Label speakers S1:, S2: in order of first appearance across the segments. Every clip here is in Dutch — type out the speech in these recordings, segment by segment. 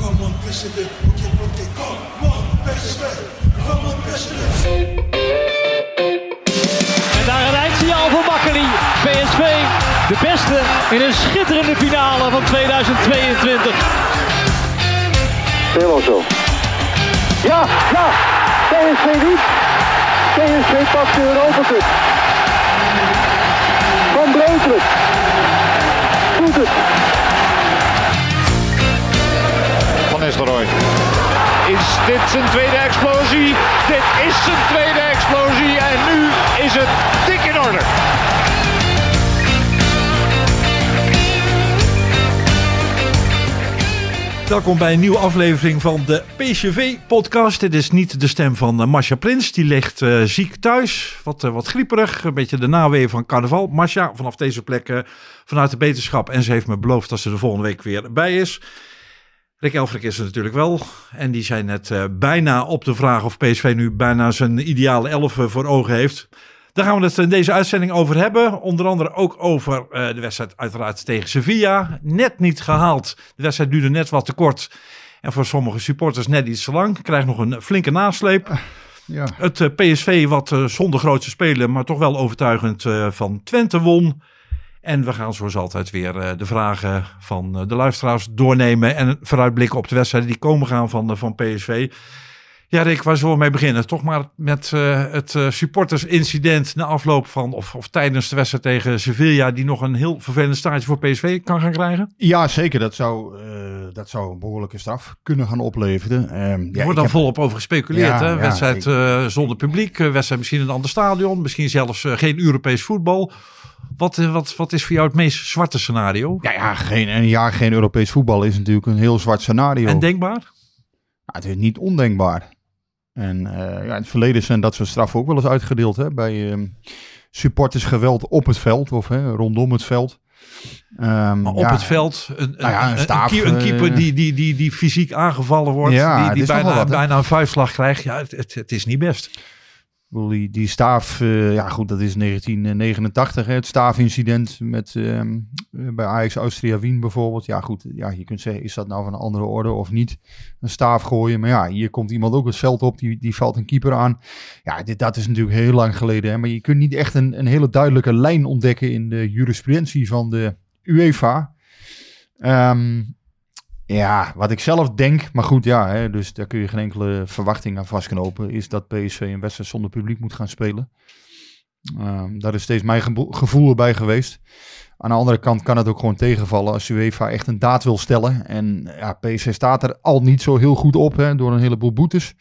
S1: Okay, come on, Bishop it. Come on, Bishop it.
S2: En daar een eindsignaal voor Makkeli. PSV, de beste in een schitterende finale van 2022.
S3: Helemaal zo. Ja, ja. PSV niet. PSV pakt de Europa Cup. Van Breukelen. Doet het.
S4: Is dit zijn tweede explosie? Dit is zijn tweede explosie en nu is het dik in orde.
S5: Welkom bij een nieuwe aflevering van de PCV-podcast. Dit is niet de stem van uh, Masha Prins. Die ligt uh, ziek thuis. Wat, uh, wat grieperig. Een beetje de naweeën van carnaval. Masha, vanaf deze plek vanuit de beterschap. En ze heeft me beloofd dat ze de volgende week weer bij is. Rick Elfrik is er natuurlijk wel. En die zei net bijna op de vraag of PSV nu bijna zijn ideale elf voor ogen heeft. Daar gaan we het in deze uitzending over hebben. Onder andere ook over uh, de wedstrijd uiteraard tegen Sevilla. Net niet gehaald. De wedstrijd duurde net wat te kort. En voor sommige supporters net iets te lang. Krijgt nog een flinke nasleep.
S6: Ja.
S5: Het PSV wat zonder grootste spelen, maar toch wel overtuigend van Twente won. En we gaan zoals altijd weer de vragen van de luisteraars doornemen. En vooruitblikken op de wedstrijden die komen gaan van, van PSV. Ja, Rick, waar zullen we mee beginnen? Toch maar met uh, het uh, supportersincident na afloop van, of, of tijdens de wedstrijd tegen Sevilla, die nog een heel vervelend staartje voor PSV kan gaan krijgen?
S6: Ja, zeker. Dat zou, uh, dat zou een behoorlijke straf kunnen gaan opleveren. Um,
S5: er
S6: ja,
S5: wordt dan heb... volop over gespeculeerd. Ja, hè? Ja, wedstrijd ik... zonder publiek, wedstrijd misschien in een ander stadion, misschien zelfs geen Europees voetbal. Wat, wat, wat is voor jou het meest zwarte scenario?
S6: Ja, ja geen, een jaar geen Europees voetbal is natuurlijk een heel zwart scenario.
S5: En denkbaar?
S6: het is niet ondenkbaar. En uh, ja, in het verleden zijn dat soort straffen ook wel eens uitgedeeld hè, bij uh, supportersgeweld op het veld of hè, rondom het veld.
S5: Um, maar op ja, het veld, een, nou ja, een, staaf, een, keeper die, die, die, die fysiek aangevallen wordt, ja, die, die bijna, een vuistslag krijgt. Ja, het, het, het is niet best.
S6: Die, die staaf, uh, ja goed, dat is 1989, hè, het staafincident met, uh, bij Ajax Austria Wien bijvoorbeeld. Ja goed, ja, je kunt zeggen, is dat nou van een andere orde of niet? Een staaf gooien, maar ja, hier komt iemand ook het veld op, die, die valt een keeper aan. Ja, dit, dat is natuurlijk heel lang geleden, hè, maar je kunt niet echt een, een hele duidelijke lijn ontdekken in de jurisprudentie van de UEFA. Um, ja, wat ik zelf denk, maar goed, ja, hè, dus daar kun je geen enkele verwachting aan vastknopen, is dat PSV een wedstrijd zonder publiek moet gaan spelen. Um, daar is steeds mijn gevoel erbij geweest. Aan de andere kant kan het ook gewoon tegenvallen als UEFA echt een daad wil stellen. En ja, PSV staat er al niet zo heel goed op, hè, door een heleboel boetes.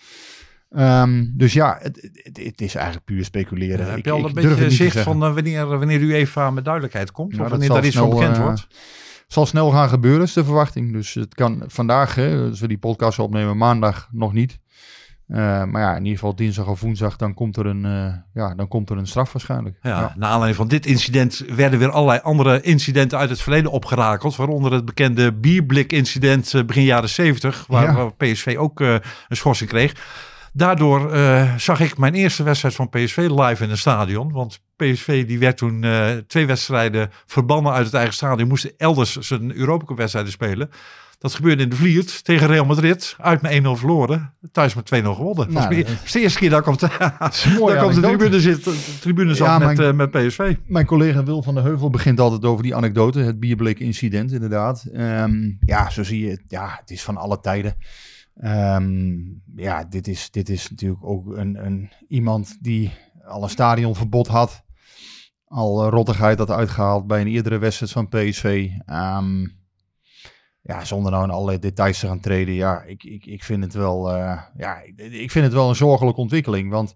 S6: Um, dus ja, het, het, het, is eigenlijk puur speculeren.
S5: Ja, heb je al een beetje zicht van uh, wanneer, wanneer UEFA met duidelijkheid komt? Of wanneer daar iets van bekend uh, wordt?
S6: Zal snel gaan gebeuren, is de verwachting. Dus het kan vandaag, hè, als we die podcast opnemen, maandag nog niet. Uh, maar ja, in ieder geval dinsdag of woensdag, dan komt er een, uh, ja, dan komt er een straf waarschijnlijk.
S5: Ja, ja. Naar aanleiding van dit incident werden weer allerlei andere incidenten uit het verleden opgerakeld. Waaronder het bekende bierblik-incident uh, begin jaren 70, waar, ja. waar PSV ook een schorsing kreeg. Daardoor uh, zag ik mijn eerste wedstrijd van PSV live in een stadion. Want PSV die werd toen uh, twee wedstrijden verbannen uit het eigen stadion. Moesten elders zijn Europa wedstrijden spelen. Dat gebeurde in de Vliert tegen Real Madrid. Uit met 1-0 verloren. Thuis met 2-0 gewonnen. Nou, dat is de eerste keer dat ik op de, dat op de tribune zit. De tribune zat ja, met, mijn, uh, met PSV.
S6: Mijn collega Wil van der Heuvel begint altijd over die anekdote. Het bierblik incident inderdaad. Um, ja, zo zie je. Ja, het is van alle tijden. Um, ja, dit is, dit is natuurlijk ook een, een, iemand die al een stadionverbod had. Al rottigheid had uitgehaald bij een eerdere wedstrijd van PSV. Um, ja, zonder nou in allerlei details te gaan treden. Ja, ik, ik, ik vind het wel, eh, ja, ik, ik vind het wel een zorgelijke ontwikkeling. Want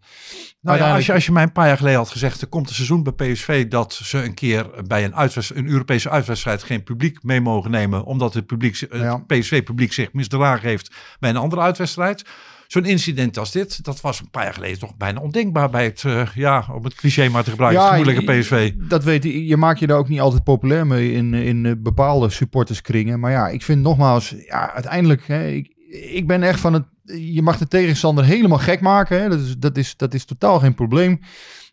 S5: Nou ja, als, je, als je mij een paar jaar geleden had gezegd, er komt een seizoen bij PSV dat ze een keer bij een, een Europese uitwedstrijd geen publiek mee mogen nemen, omdat het, publiek, het
S6: Ja.
S5: PSV-publiek zich misdragen heeft bij een andere uitwedstrijd. Zo'n incident als dit, dat was een paar jaar geleden toch bijna ondenkbaar bij het, eh, ja, om het cliché maar te gebruiken, het moeilijke PSV.
S6: Dat weet je, je maakt je daar ook niet altijd populair mee in, in eh, bepaalde supporterskringen. Maar ja, ik vind nogmaals, ja, uiteindelijk, hè, ik, ik ben echt van het, je mag de tegenstander helemaal gek maken. Hè, dat, is, dat, is, dat is totaal geen probleem.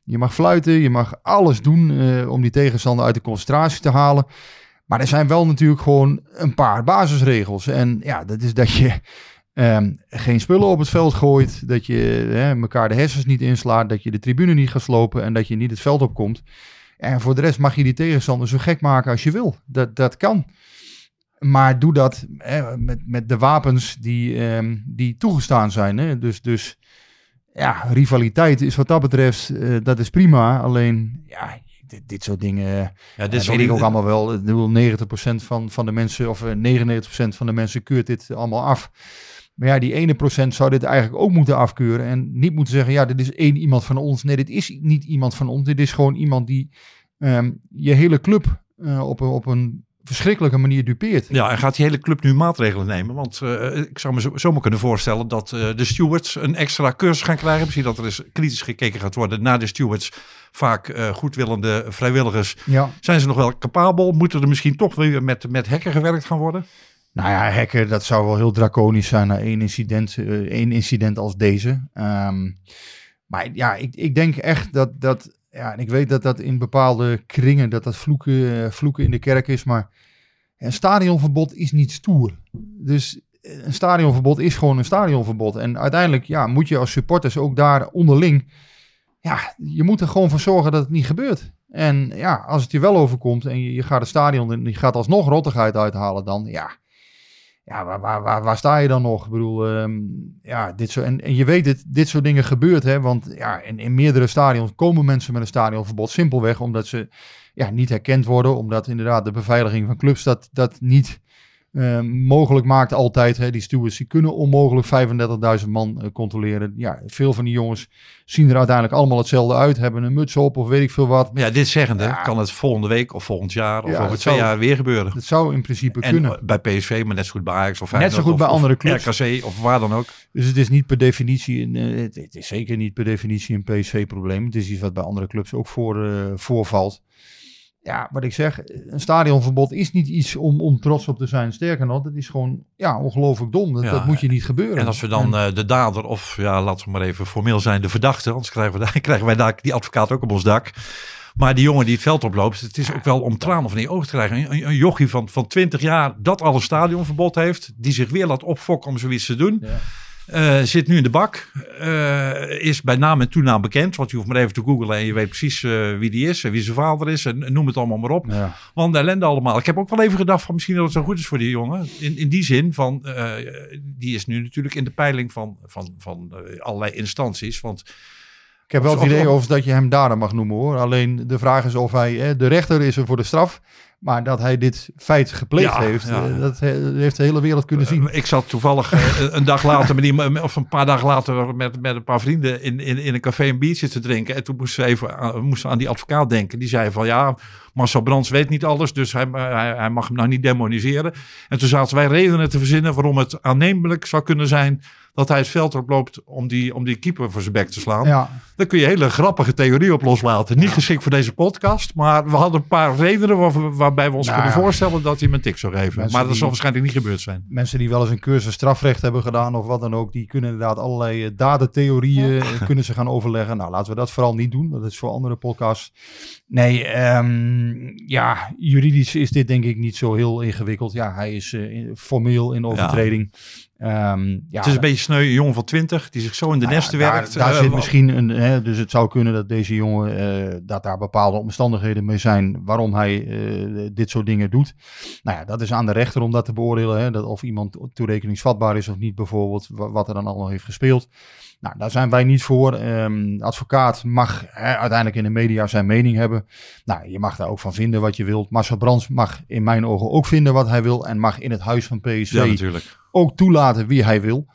S6: Je mag fluiten, je mag alles doen eh, om die tegenstander uit de concentratie te halen. Maar er zijn wel natuurlijk gewoon een paar basisregels. En ja, dat is dat je ehm, geen spullen op het veld gooit. Dat je hè, elkaar de hersens niet inslaat. Dat je de tribune niet gaat slopen. En dat je niet het veld opkomt. En voor de rest mag je die tegenstander zo gek maken als je wil. Dat, dat kan. Maar doe dat hè, met, met de wapens die, ehm, die toegestaan zijn. Hè. Dus, dus ja, rivaliteit is wat dat betreft, eh, dat is prima. Alleen, ja, dit, dit soort dingen,
S5: Ja,
S6: dit
S5: is
S6: weet ik ook allemaal wel. Ik bedoel, 90% van, van de mensen, of eh, 99% van de mensen keurt dit allemaal af. Maar ja, die ene procent zou dit eigenlijk ook moeten afkeuren. En niet moeten zeggen, ja, dit is één iemand van ons. Nee, dit is niet iemand van ons. Dit is gewoon iemand die ehm, je hele club eh, op, een- op een verschrikkelijke manier dupeert.
S5: Ja, en gaat die hele club nu maatregelen nemen? Want eh, ik zou me zo, zomaar kunnen voorstellen dat eh, de stewards een extra cursus gaan krijgen. Misschien dat er eens kritisch gekeken gaat worden naar de stewards. Vaak eh, goedwillende vrijwilligers.
S6: Ja.
S5: Zijn ze nog wel capabel? Moeten er misschien toch weer met, met hekken gewerkt gaan worden?
S6: Nou ja, hacken, dat zou wel heel draconisch zijn na één incident, eh, één incident als deze. Ehm, maar ja, ik, ik denk echt dat, dat, ja, en ik weet dat dat in bepaalde kringen, dat dat vloeken, eh, vloeken in de kerk is, maar een stadionverbod is niet stoer. Dus eh, een stadionverbod is gewoon een stadionverbod. En uiteindelijk, ja, moet je als supporters ook daar onderling, ja, je moet er gewoon voor zorgen dat het niet gebeurt. En ja, als het je wel overkomt en je, je gaat het stadion en je gaat alsnog rottigheid uithalen, dan ja, ja, waar, waar, waar, sta je dan nog? Ik bedoel, ehm, ja, dit zo, en, en je weet het, dit soort dingen gebeurt, hè, want ja, in, in meerdere stadions komen mensen met een stadionverbod simpelweg omdat ze ja, niet herkend worden, omdat inderdaad de beveiliging van clubs dat, dat niet ehm, mogelijk maakt altijd. Hè. Die stewards die kunnen onmogelijk 35.000 man eh, controleren. Ja, veel van die jongens zien er uiteindelijk allemaal hetzelfde uit, hebben een muts op of weet ik veel wat.
S5: Ja, dit zeggende
S6: Ja.
S5: kan het volgende week of volgend jaar of
S6: Ja,
S5: over twee
S6: zou-
S5: jaar weer gebeuren.
S6: Dat zou in principe
S5: En
S6: kunnen.
S5: bij PSV, maar net zo goed bij Ajax of
S6: Net zo
S5: Feyenoord
S6: goed
S5: of-
S6: bij andere clubs.
S5: RKC of waar dan ook.
S6: Dus het is niet per definitie, een, eh, het, het is zeker niet per definitie een PSV-probleem. Het is iets wat bij andere clubs ook voor, eh, voorvalt. Ja, wat ik zeg, een stadionverbod is niet iets om, om trots op te zijn. Sterker nog, het is gewoon ja, ongelooflijk dom. Dat,
S5: Ja,
S6: dat moet je niet gebeuren.
S5: En als we dan
S6: En-
S5: eh, de dader, of ja, laten we maar even formeel zijn, de verdachte, anders krijgen we, daar, krijgen wij daar die advocaat ook op ons dak. Maar die jongen die het veld oploopt, het is ook wel om tranen van die ogen te krijgen. Een, een jochie van, van 20 jaar dat al een stadionverbod heeft, die zich weer laat opfokken om zoiets te doen.
S6: Ja.
S5: Eh, zit nu in de bak, eh, is bij naam en toenaam bekend, want je hoeft maar even te googlen en je weet precies eh, wie die is en wie zijn vader is en, en noem het allemaal maar op.
S6: ja.
S5: Want ellende allemaal. Ik heb ook wel even gedacht van misschien dat het zo goed is voor die jongen. In, in die zin van, die is nu natuurlijk in de peiling van, van, van allerlei instanties. Want
S6: Ik heb wel het
S5: Of- of-
S6: idee over dat je hem dader mag noemen hoor. Alleen de vraag is of hij, hè, de rechter is er voor de straf. Maar dat hij dit feit gepleegd
S5: Ja,
S6: heeft,
S5: ja.
S6: eh, dat he- heeft de hele wereld kunnen zien.
S5: eh, ik zat toevallig eh, een dag later, met die, of een paar dagen later, met, met een paar vrienden in, in, in een café een biertje te drinken. En toen moesten we even aan, moesten aan die advocaat denken. Die zei van ja, Marcel Brands weet niet alles, dus hij, hij, hij mag hem nou niet demoniseren. En toen zaten wij redenen te verzinnen waarom het aannemelijk zou kunnen zijn dat hij het veld oploopt om die, om die keeper voor zijn bek te slaan.
S6: Ja,
S5: Daar kun je hele grappige theorie op loslaten. Niet geschikt voor deze podcast, maar we hadden een paar redenen waar- waarbij we ons
S6: Nou
S5: kunnen
S6: ja.
S5: voorstellen dat hij hem een tik zou geven.
S6: Mensen
S5: maar dat zal waarschijnlijk niet gebeurd zijn.
S6: mensen die wel eens een cursus strafrecht hebben gedaan of wat dan ook, die kunnen inderdaad allerlei eh, dadentheorieën eh, kunnen ze gaan overleggen. Nou, laten we dat vooral niet doen. Dat is voor andere podcasts. Nee, ehm, ja, juridisch is dit denk ik niet zo heel ingewikkeld. Ja, hij is eh, formeel in overtreding. Ehm, ja,
S5: het is een beetje sneu, een jongen van 20 die zich zo in de
S6: nou
S5: nesten werkt.
S6: Daar,
S5: Eh,
S6: zit misschien een, hè, dus het zou kunnen dat deze jongen, eh, dat daar bepaalde omstandigheden mee zijn waarom hij eh, dit soort dingen doet. Nou ja, dat is aan de rechter om dat te beoordelen, hè, dat of iemand toerekeningsvatbaar is of niet bijvoorbeeld, wa- wat er dan allemaal heeft gespeeld. Nou, daar zijn wij niet voor. Ehm, advocaat mag uiteindelijk in de media zijn mening hebben. Nou, je mag daar ook van vinden wat je wilt. Marcel Brands mag in mijn ogen ook vinden wat hij wil en mag in het huis van PSV
S5: ja,
S6: ook toelaten wie hij wil.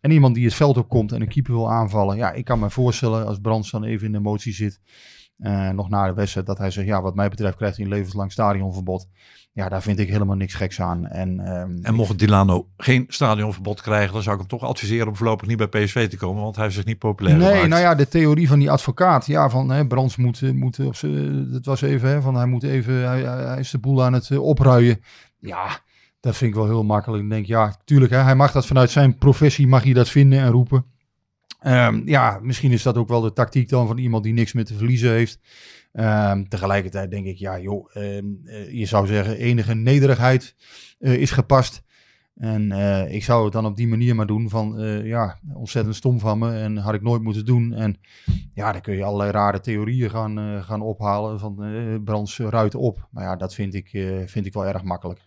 S6: En iemand die het veld opkomt en een keeper wil aanvallen. Ja, ik kan me voorstellen als Brands dan even in de emotie zit. Eh, nog na de wedstrijd. Dat hij zegt, ja wat mij betreft krijgt hij een levenslang stadionverbod. Ja, daar vind ik helemaal niks geks aan. En, ehm,
S5: En mocht Dilano geen stadionverbod krijgen, dan zou ik hem toch adviseren om voorlopig niet bij PSV te komen, want hij heeft zich niet populair
S6: Nee,
S5: gemaakt.
S6: nou ja, de theorie van die advocaat. Ja, van hè, Brands moet, eh, moet op z'n- dat was even, hè, van hij moet even, hij, hij is de boel aan het eh, opruien. Ja, dat vind ik wel heel makkelijk. Ik denk, ja, tuurlijk, hè, hij mag dat vanuit zijn professie, mag hij dat vinden en roepen. Ehm, ja, misschien is dat ook wel de tactiek dan van iemand die niks meer te verliezen heeft. Ehm, tegelijkertijd denk ik, ja joh, ehm, eh, je zou zeggen enige nederigheid eh, is gepast. En eh, ik zou het dan op die manier maar doen van, ja, ontzettend stom van me en had ik nooit moeten doen. En ja, dan kun je allerlei rare theorieën gaan, gaan ophalen van brands ruiten op. Maar ja, dat vind ik, vind ik wel erg makkelijk.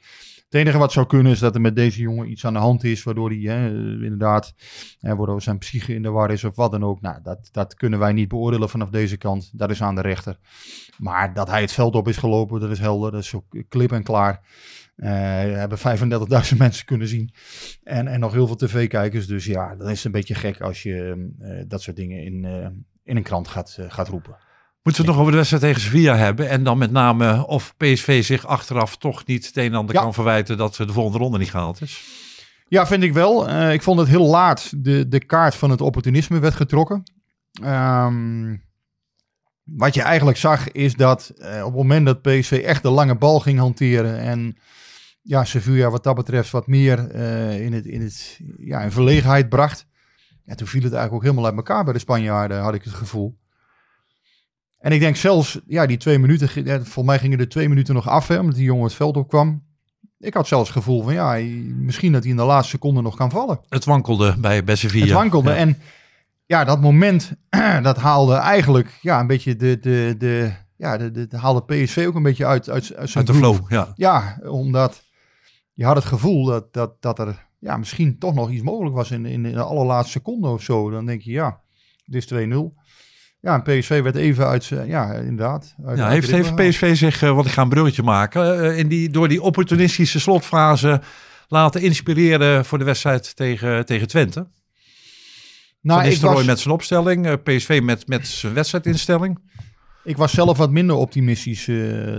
S6: Het enige wat zou kunnen is dat er met deze jongen iets aan de hand is, waardoor hij eh, inderdaad, hè, waardoor zijn psyche in de war is of wat dan ook. Nou, dat, dat kunnen wij niet beoordelen vanaf deze kant. Dat is aan de rechter. Maar dat hij het veld op is gelopen, dat is helder. Dat is ook klip en klaar. Eh, hebben 35.000 mensen kunnen zien. En, en nog heel veel tv-kijkers. Dus ja, dan is het een beetje gek als je eh, dat soort dingen in, in een krant gaat, gaat roepen.
S5: Moeten we het nog over de wedstrijd tegen Sevilla hebben? En dan met name of PSV zich achteraf toch niet het een en ander
S6: Ja.
S5: kan verwijten dat de volgende ronde niet gehaald is?
S6: Ja, vind ik wel. Eh, ik vond het heel laat de, de kaart van het opportunisme werd getrokken. Ehm, wat je eigenlijk zag is dat eh, op het moment dat PSV echt de lange bal ging hanteren en ja, Sevilla wat dat betreft wat meer eh, in, het, in, het, ja, in verlegenheid bracht. Ja, toen viel het eigenlijk ook helemaal uit elkaar bij de Spanjaarden, had ik het gevoel. En ik denk zelfs, ja, die twee minuten, ja, volgens mij gingen er twee minuten nog af, hè, omdat die jongen het veld opkwam. Ik had zelfs het gevoel van, ja, misschien dat hij in de laatste seconde nog kan vallen.
S5: Het wankelde bij, Sevilla.
S6: Het wankelde.
S5: Ja.
S6: En ja, dat moment, dat haalde eigenlijk ja, een beetje de, de, de, ja, de, de, de haalde PSV ook een beetje uit, uit, uit zijn
S5: Uit de flow, ja.
S6: Ja, omdat je had het gevoel dat, dat, dat er ja, misschien toch nog iets mogelijk was in, in de allerlaatste seconde of zo. Dan denk je, ja, dit is 2-0. Ja, en PSV werd even uit zijn, ja, inderdaad.
S5: Ja, heeft, PSV zich, eh, wat ik ga een bruggetje maken, eh, in die, door die opportunistische slotfase laten inspireren voor de wedstrijd tegen, tegen Twente?
S6: Nou,
S5: Van Nistelrooy
S6: was,
S5: met zijn opstelling, eh, PSV met, met zijn wedstrijdinstelling.
S6: ik was zelf wat minder optimistisch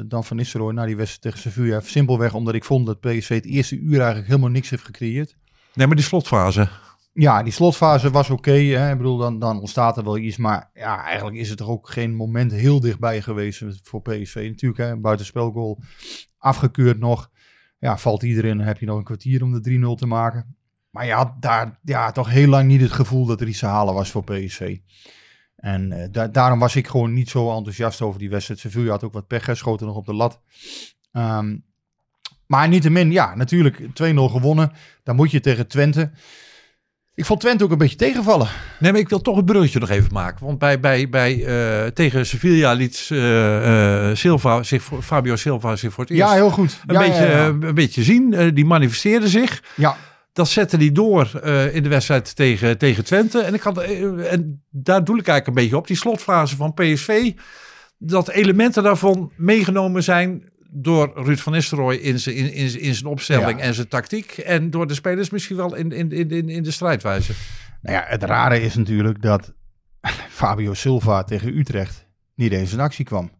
S6: dan Van Nistelrooy na die wedstrijd tegen Sevilla. Simpelweg omdat ik vond dat PSV het eerste uur eigenlijk helemaal niks heeft gecreëerd.
S5: Nee, maar die slotfase.
S6: Ja, die slotfase was oké. ik bedoel, dan, dan ontstaat er wel iets. Maar ja, eigenlijk is het er ook geen moment heel dichtbij geweest voor PSV. Natuurlijk, hè, buitenspelgoal afgekeurd nog. Ja, valt iedereen, heb je nog een kwartier om de 3-0 te maken. Maar je had daar ja, toch heel lang niet het gevoel dat er iets te halen was voor PSV. En eh, da- daarom was ik gewoon niet zo enthousiast over die wedstrijd. Sevilla had ook wat pech, schoten nog op de lat. Ehm, maar niettemin, ja, natuurlijk 2-0 gewonnen. Dan moet je tegen Twente. Ik vond Twente ook een beetje tegenvallen.
S5: Nee, maar ik wil toch een bruggetje nog even maken. Want bij, bij, bij, eh, tegen Sevilla liet eh, Silva zich voor, Fabio Silva zich voor het eerst
S6: Ja, heel goed.
S5: een,
S6: Ja,
S5: beetje,
S6: ja, ja.
S5: een beetje zien. Die manifesteerde zich.
S6: Ja.
S5: Dat zette hij door in de wedstrijd tegen, tegen Twente. En, ik had, en daar doe ik eigenlijk een beetje op. Die slotfase van PSV. Dat elementen daarvan meegenomen zijn door Ruud van Nistelrooy in zijn, in, in, in zijn opstelling
S6: Ja.
S5: en zijn tactiek. En door de spelers misschien wel in, in, in, in, in de strijdwijze.
S6: Nou ja, het rare is natuurlijk dat Fabio Silva tegen Utrecht niet eens in actie kwam.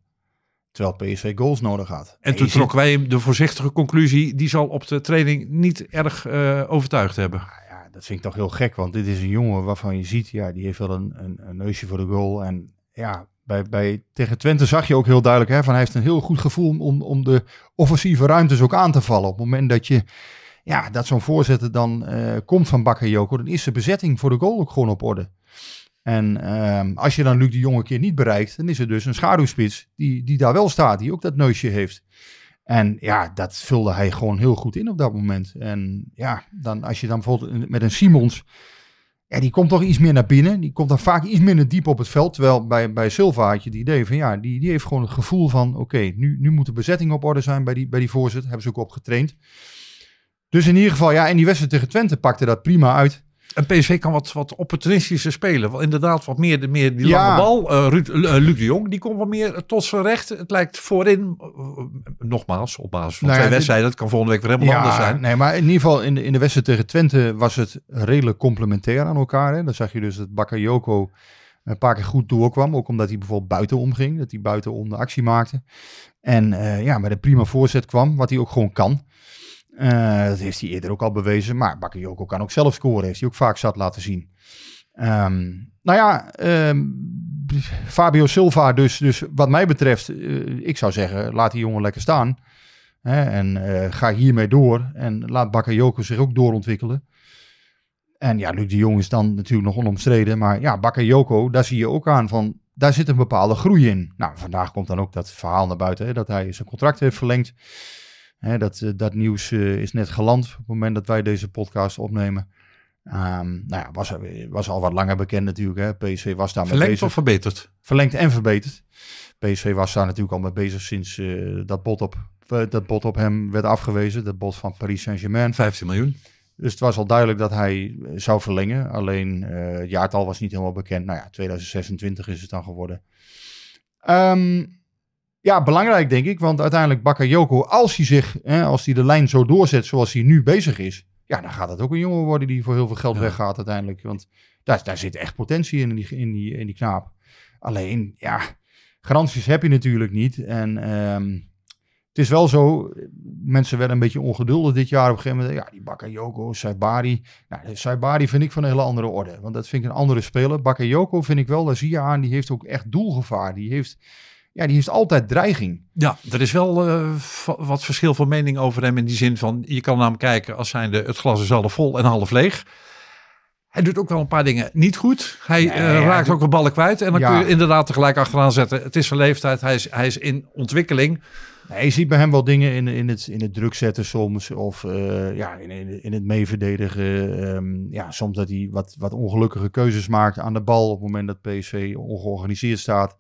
S6: Terwijl PSV goals nodig had.
S5: En toen
S6: ziet-
S5: trokken wij hem de voorzichtige conclusie. Die zal op de training niet erg eh, overtuigd hebben.
S6: Ja, dat vind ik toch heel gek, want dit is een jongen waarvan je ziet, ja, die heeft wel een, een, een neusje voor de goal. En ja, bij, bij, tegen Twente zag je ook heel duidelijk, hè, van hij heeft een heel goed gevoel om, om de offensieve ruimtes ook aan te vallen. Op het moment dat je, ja, dat zo'n voorzitter dan eh, komt van Bakayoko, dan is de bezetting voor de goal ook gewoon op orde. En ehm, als je dan Luc de Jong een keer niet bereikt, dan is er dus een schaduwspits die, die daar wel staat, die ook dat neusje heeft. En ja, dat vulde hij gewoon heel goed in op dat moment. En ja, dan, als je dan bijvoorbeeld met een Simons... Ja, die komt toch iets meer naar binnen. Die komt dan vaak iets minder diep op het veld. Terwijl bij, bij Silva had je het idee van ja, die, die heeft gewoon het gevoel van oké, nu, nu moet de bezetting op orde zijn bij die, bij die voorzet. Hebben ze ook op getraind. Dus in ieder geval, ja, en die wedstrijd tegen Twente pakte dat prima uit.
S5: En PSV kan wat, wat opportunistischer spelen. Wel, inderdaad, wat meer, de, meer die
S6: Ja.
S5: lange bal. Eh Ruud, eh, Luc de Jong, die komt wat meer tot zijn recht. Het lijkt voorin, eh, nogmaals, op basis van
S6: Nou ja,
S5: twee wedstrijden. Het kan volgende week weer helemaal anders zijn.
S6: nee, maar in ieder geval in de, in de wedstrijd tegen Twente was het redelijk complementair aan elkaar. Hè. Dan zag je dus dat Bakayoko een paar keer goed doorkwam. Ook omdat hij bijvoorbeeld buiten omging. Dat hij buiten om de actie maakte. En eh, ja, met een prima voorzet kwam, wat hij ook gewoon kan. Eh, dat heeft hij eerder ook al bewezen. Maar Bakayoko kan ook zelf scoren. Heeft hij ook vaak zat laten zien. Ehm, nou ja, ehm, Fabio Silva dus, dus wat mij betreft, eh, ik zou zeggen, laat die jongen lekker staan. Hè, en eh, ga hiermee door. En laat Bakayoko zich ook doorontwikkelen. En ja, Luc de Jong is dan natuurlijk nog onomstreden. Maar ja, Bakayoko, daar zie je ook aan van... Daar zit een bepaalde groei in. Nou, vandaag komt dan ook dat verhaal naar buiten. Hè, dat hij zijn contract heeft verlengd. Hè, dat, eh, dat nieuws eh, is net geland op het moment dat wij deze podcast opnemen. Ehm, nou ja, was, was al wat langer bekend natuurlijk. Hè. PSV was daar mee
S5: Verlengd
S6: bezig
S5: of verbeterd?
S6: verlengd en verbeterd. PSV was daar natuurlijk al mee bezig sinds eh, dat, bod op, dat bod op hem werd afgewezen. Dat bod van Paris Saint-Germain.
S5: 15 miljoen.
S6: Dus het was al duidelijk dat hij zou verlengen. Alleen het jaartal was niet helemaal bekend. Nou ja, 2026 is het dan geworden. Ehm, ja, belangrijk denk ik. Want uiteindelijk Bakayoko, als hij zich, hè, als hij de lijn zo doorzet zoals hij nu bezig is. Ja, dan gaat het ook een jongen worden die voor heel veel geld
S5: Ja.
S6: weggaat uiteindelijk. Want daar, daar zit echt potentie in, in die, in die, in die knaap. Alleen, ja, garanties heb je natuurlijk niet. En ehm, het is wel zo, mensen werden een beetje ongeduldig dit jaar op een gegeven moment. Ja, die Bakayoko, Saibari. Nou, Saibari vind ik van een hele andere orde. Want dat vind ik een andere speler. Bakayoko vind ik wel, daar zie je aan, die heeft ook echt doelgevaar. Die heeft, ja, die heeft altijd dreiging.
S5: Ja, er is wel eh, wat verschil van mening over hem in die zin van, je kan naar hem kijken als zijnde het glas is half vol en half leeg. Hij doet ook wel een paar dingen niet goed. Hij
S6: Nee,
S5: eh,
S6: hij
S5: raakt ook een ballen kwijt. En dan
S6: Ja.
S5: kun je inderdaad tegelijk achteraan zetten. Het is zijn leeftijd. Hij is, hij is in ontwikkeling.
S6: Nee, je ziet bij hem wel dingen in, in, het, in het druk zetten soms. Of eh, ja, in, in, in het meeverdedigen. Ehm, ja, soms dat hij wat, wat ongelukkige keuzes maakt aan de bal op het moment dat PSV ongeorganiseerd staat.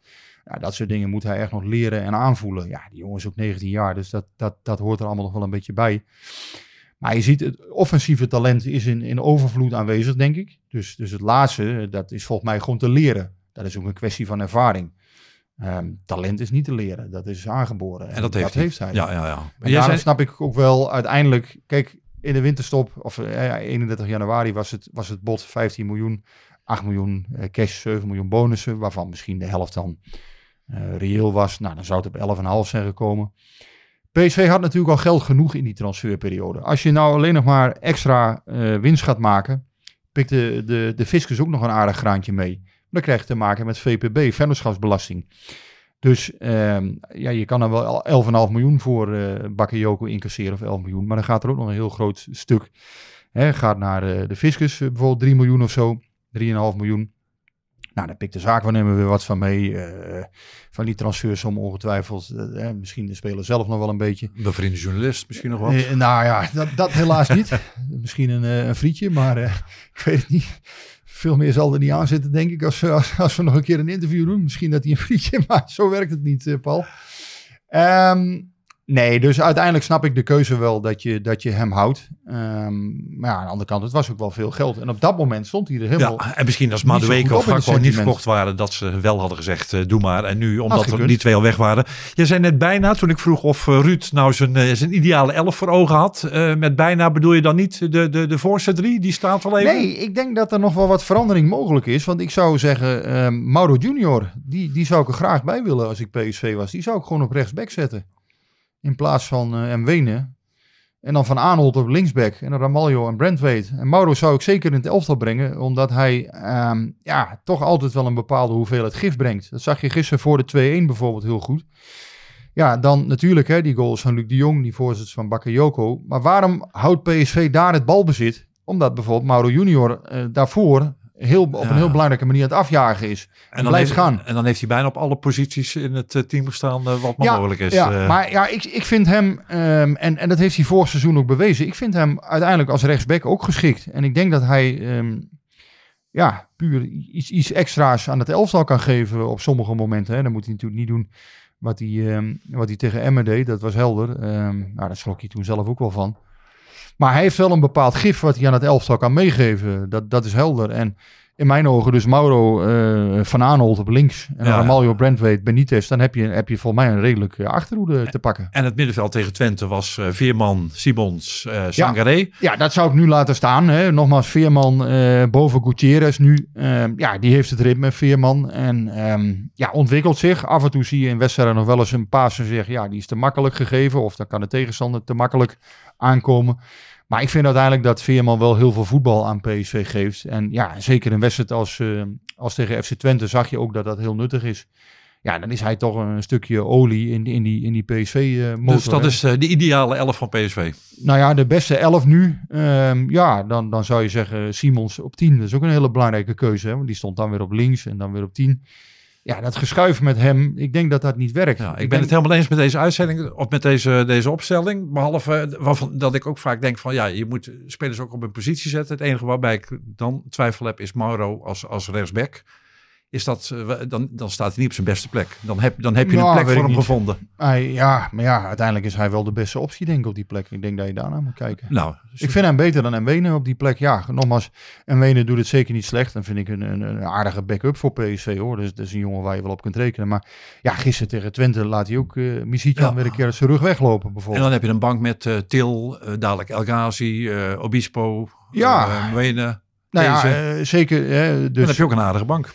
S6: Ja, dat soort dingen moet hij echt nog leren en aanvoelen. Ja, die jongen is ook 19 jaar, dus dat, dat, dat hoort er allemaal nog wel een beetje bij. Maar je ziet, het offensieve talent is in, in overvloed aanwezig, denk ik. Dus, dus het laatste, dat is volgens mij gewoon te leren. Dat is ook een kwestie van ervaring. Ehm, talent is niet te leren, dat is aangeboren.
S5: En dat heeft, hij.
S6: hij.
S5: Ja, ja, ja.
S6: En
S5: Jij
S6: daarom
S5: zei-
S6: snap ik ook wel uiteindelijk. Kijk, in de winterstop, of eh, ja, 31 januari, was het, was het bod 15 miljoen, 8 miljoen eh, cash, 7 miljoen bonussen, waarvan misschien de helft dan eh, reëel was. Nou, dan zou het op 11,5 zijn gekomen. PSV had natuurlijk al geld genoeg in die transferperiode. Als je nou alleen nog maar extra eh, winst gaat maken, pikt de, de, de fiscus ook nog een aardig graantje mee. Dan krijg je te maken met VPB, vennootschapsbelasting. Dus ehm, ja, je kan er wel 11,5 miljoen voor eh Bakayoko incasseren of 11 miljoen. Maar dan gaat er ook nog een heel groot stuk. Hè, gaat naar de fiscus, bijvoorbeeld 3 miljoen of zo. 3,5 miljoen. Nou, daar pikt de zaakwaarnemer weer wat van mee. eh, van die transfersom ongetwijfeld. eh, misschien de speler zelf nog wel een beetje.
S5: Bevriende journalist, misschien nog wat.
S6: Eh, nou ja, dat, dat helaas niet. Misschien een, een frietje, maar ik weet het niet. Veel meer zal er niet aan zitten, denk ik, als, we- als, als we nog een keer een interview doen. Misschien dat hij een frietje maakt. Zo werkt het niet, Paul. Ehm, nee, dus uiteindelijk snap ik de keuze wel dat je, dat je hem houdt. Ehm, maar ja, aan de andere kant, het was ook wel veel geld. En op dat moment stond hij er helemaal...
S5: Ja, en misschien als Madueke of Gakpo niet verkocht waren, dat ze wel hadden gezegd, eh, doe maar. En nu, omdat
S6: gekund.
S5: die twee al weg waren. Je zei net bijna, toen ik vroeg of eh, Ruud nou zijn, eh, zijn ideale elf voor ogen had. Met bijna bedoel je dan niet de, de, de voorste drie? Die staat wel even?
S6: Nee, ik denk dat er nog wel wat verandering mogelijk is. Want ik zou zeggen, ehm, Mauro Junior, die, die zou ik er graag bij willen als ik PSV was. Die zou ik gewoon op rechtsback zetten. In plaats van eh Mwene. En dan Van Aanholt op linksback. En dan Ramaljo en Brentwaite. En Mauro zou ik zeker in het elftal brengen. Omdat hij ehm, ja, toch altijd wel een bepaalde hoeveelheid gif brengt. Dat zag je gisteren voor de 2-1 bijvoorbeeld heel goed. Ja, dan natuurlijk hè, die goals van Luc de Jong, die voorzet van Bakayoko. Maar waarom houdt PSV daar het balbezit? Omdat bijvoorbeeld Mauro Junior eh, daarvoor heel, op
S5: Ja.
S6: een heel belangrijke manier aan het afjagen is. En,
S5: dan
S6: blijft
S5: heeft,
S6: gaan.
S5: En dan heeft hij bijna op alle posities in het eh, team gestaan eh, wat maar
S6: Ja,
S5: mogelijk is.
S6: Ja,
S5: Eh,
S6: maar ja, ik, ik vind hem, ehm, en, en dat heeft hij vorig seizoen ook bewezen, ik vind hem uiteindelijk als rechtsback ook geschikt. En ik denk dat hij ehm, ja, puur iets, iets extra's aan het elftal kan geven op sommige momenten. Hè. Dan moet hij natuurlijk niet doen wat hij, ehm, wat hij tegen Emmen deed, dat was helder. Nou, daar schrok hij toen zelf ook wel van. Maar hij heeft wel een bepaald gif wat hij aan het elftal kan meegeven. Dat, dat is helder. En in mijn ogen dus Mauro eh, van Aanholt op links en
S5: Ja.
S6: Ramaljo Brandweet Benitez. Dan heb je, heb je volgens mij een redelijk achterhoede te pakken.
S5: En het middenveld tegen Twente was eh, Veerman, Simons, eh Sangaré.
S6: Ja, dat zou ik nu laten staan. Hè. Nogmaals, Veerman eh, boven Gutierrez nu. Ehm, ja, die heeft het ritme, Veerman. En ehm, ja, ontwikkelt zich. Af en toe zie je in wedstrijden nog wel eens een paas en zeggen... ja, die is te makkelijk gegeven. Of dan kan de tegenstander te makkelijk aankomen. Maar ik vind uiteindelijk dat Veerman wel heel veel voetbal aan PSV geeft. En ja, zeker in wedstrijd als, eh, als tegen FC Twente zag je ook dat dat heel nuttig is. Ja, dan is hij toch een stukje olie in, in die, in die PSV-motor.
S5: Dus dat is eh, de ideale elf van PSV.
S6: Nou ja, de beste elf nu. ehm, ja, dan, dan zou je zeggen Simons op 10. Dat is ook een hele belangrijke keuze. Hè? Want die stond dan weer op links en dan weer op 10. Ja, dat geschuif met hem, ik denk dat dat niet werkt.
S5: Ja, ik, ben
S6: denk-
S5: het helemaal eens met deze uitzending, of met deze, deze opstelling. Behalve eh, waarvan, dat ik ook vaak denk van ja, je moet spelers ook op een positie zetten. Het enige waarbij ik dan twijfel heb is Mauro als, als rechtsback. Is dat, eh, dan, dan staat hij niet op zijn beste plek. Dan heb, dan heb je
S6: Nou,
S5: een plek
S6: weet
S5: voor hem
S6: niet.
S5: gevonden.
S6: Hij, ja, maar ja, uiteindelijk is hij wel de beste optie, denk ik, op die plek. Ik denk dat je daarna moet kijken.
S5: Nou,
S6: Ik vind hem beter dan Mwene op die plek. Ja, nogmaals, Mwene doet het zeker niet slecht. Dan vind ik een, een, een aardige backup voor PSV, hoor. Dus dat is een jongen waar je wel op kunt rekenen. Maar ja, gisteren tegen Twente laat hij ook uh, Misitjan
S5: Ja.
S6: weer een keer zijn rug weglopen,
S5: en
S6: bijvoorbeeld.
S5: dan heb je een bank met eh, Til, eh, dadelijk El Ghazi, eh, Obispo,
S6: Ja.
S5: eh, Mwene.
S6: nou ja, eh, zeker. Hè,
S5: Dan
S6: dus
S5: heb je ook een aardige bank.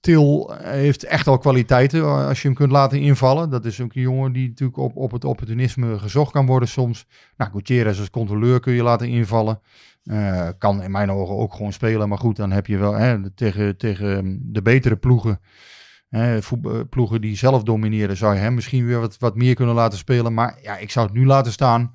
S6: Til heeft echt al kwaliteiten eh, als je hem kunt laten invallen. Dat is ook een jongen die natuurlijk op, op het opportunisme gezocht kan worden soms. Nou, Gutierrez als controleur kun je laten invallen. Eh, kan in mijn ogen ook gewoon spelen. Maar goed, dan heb je wel hè, tegen, tegen de betere ploegen. Hè, eh, ploegen die zelf domineren, zou je hem misschien weer wat, wat meer kunnen laten spelen. Maar ja, ik zou het nu laten staan.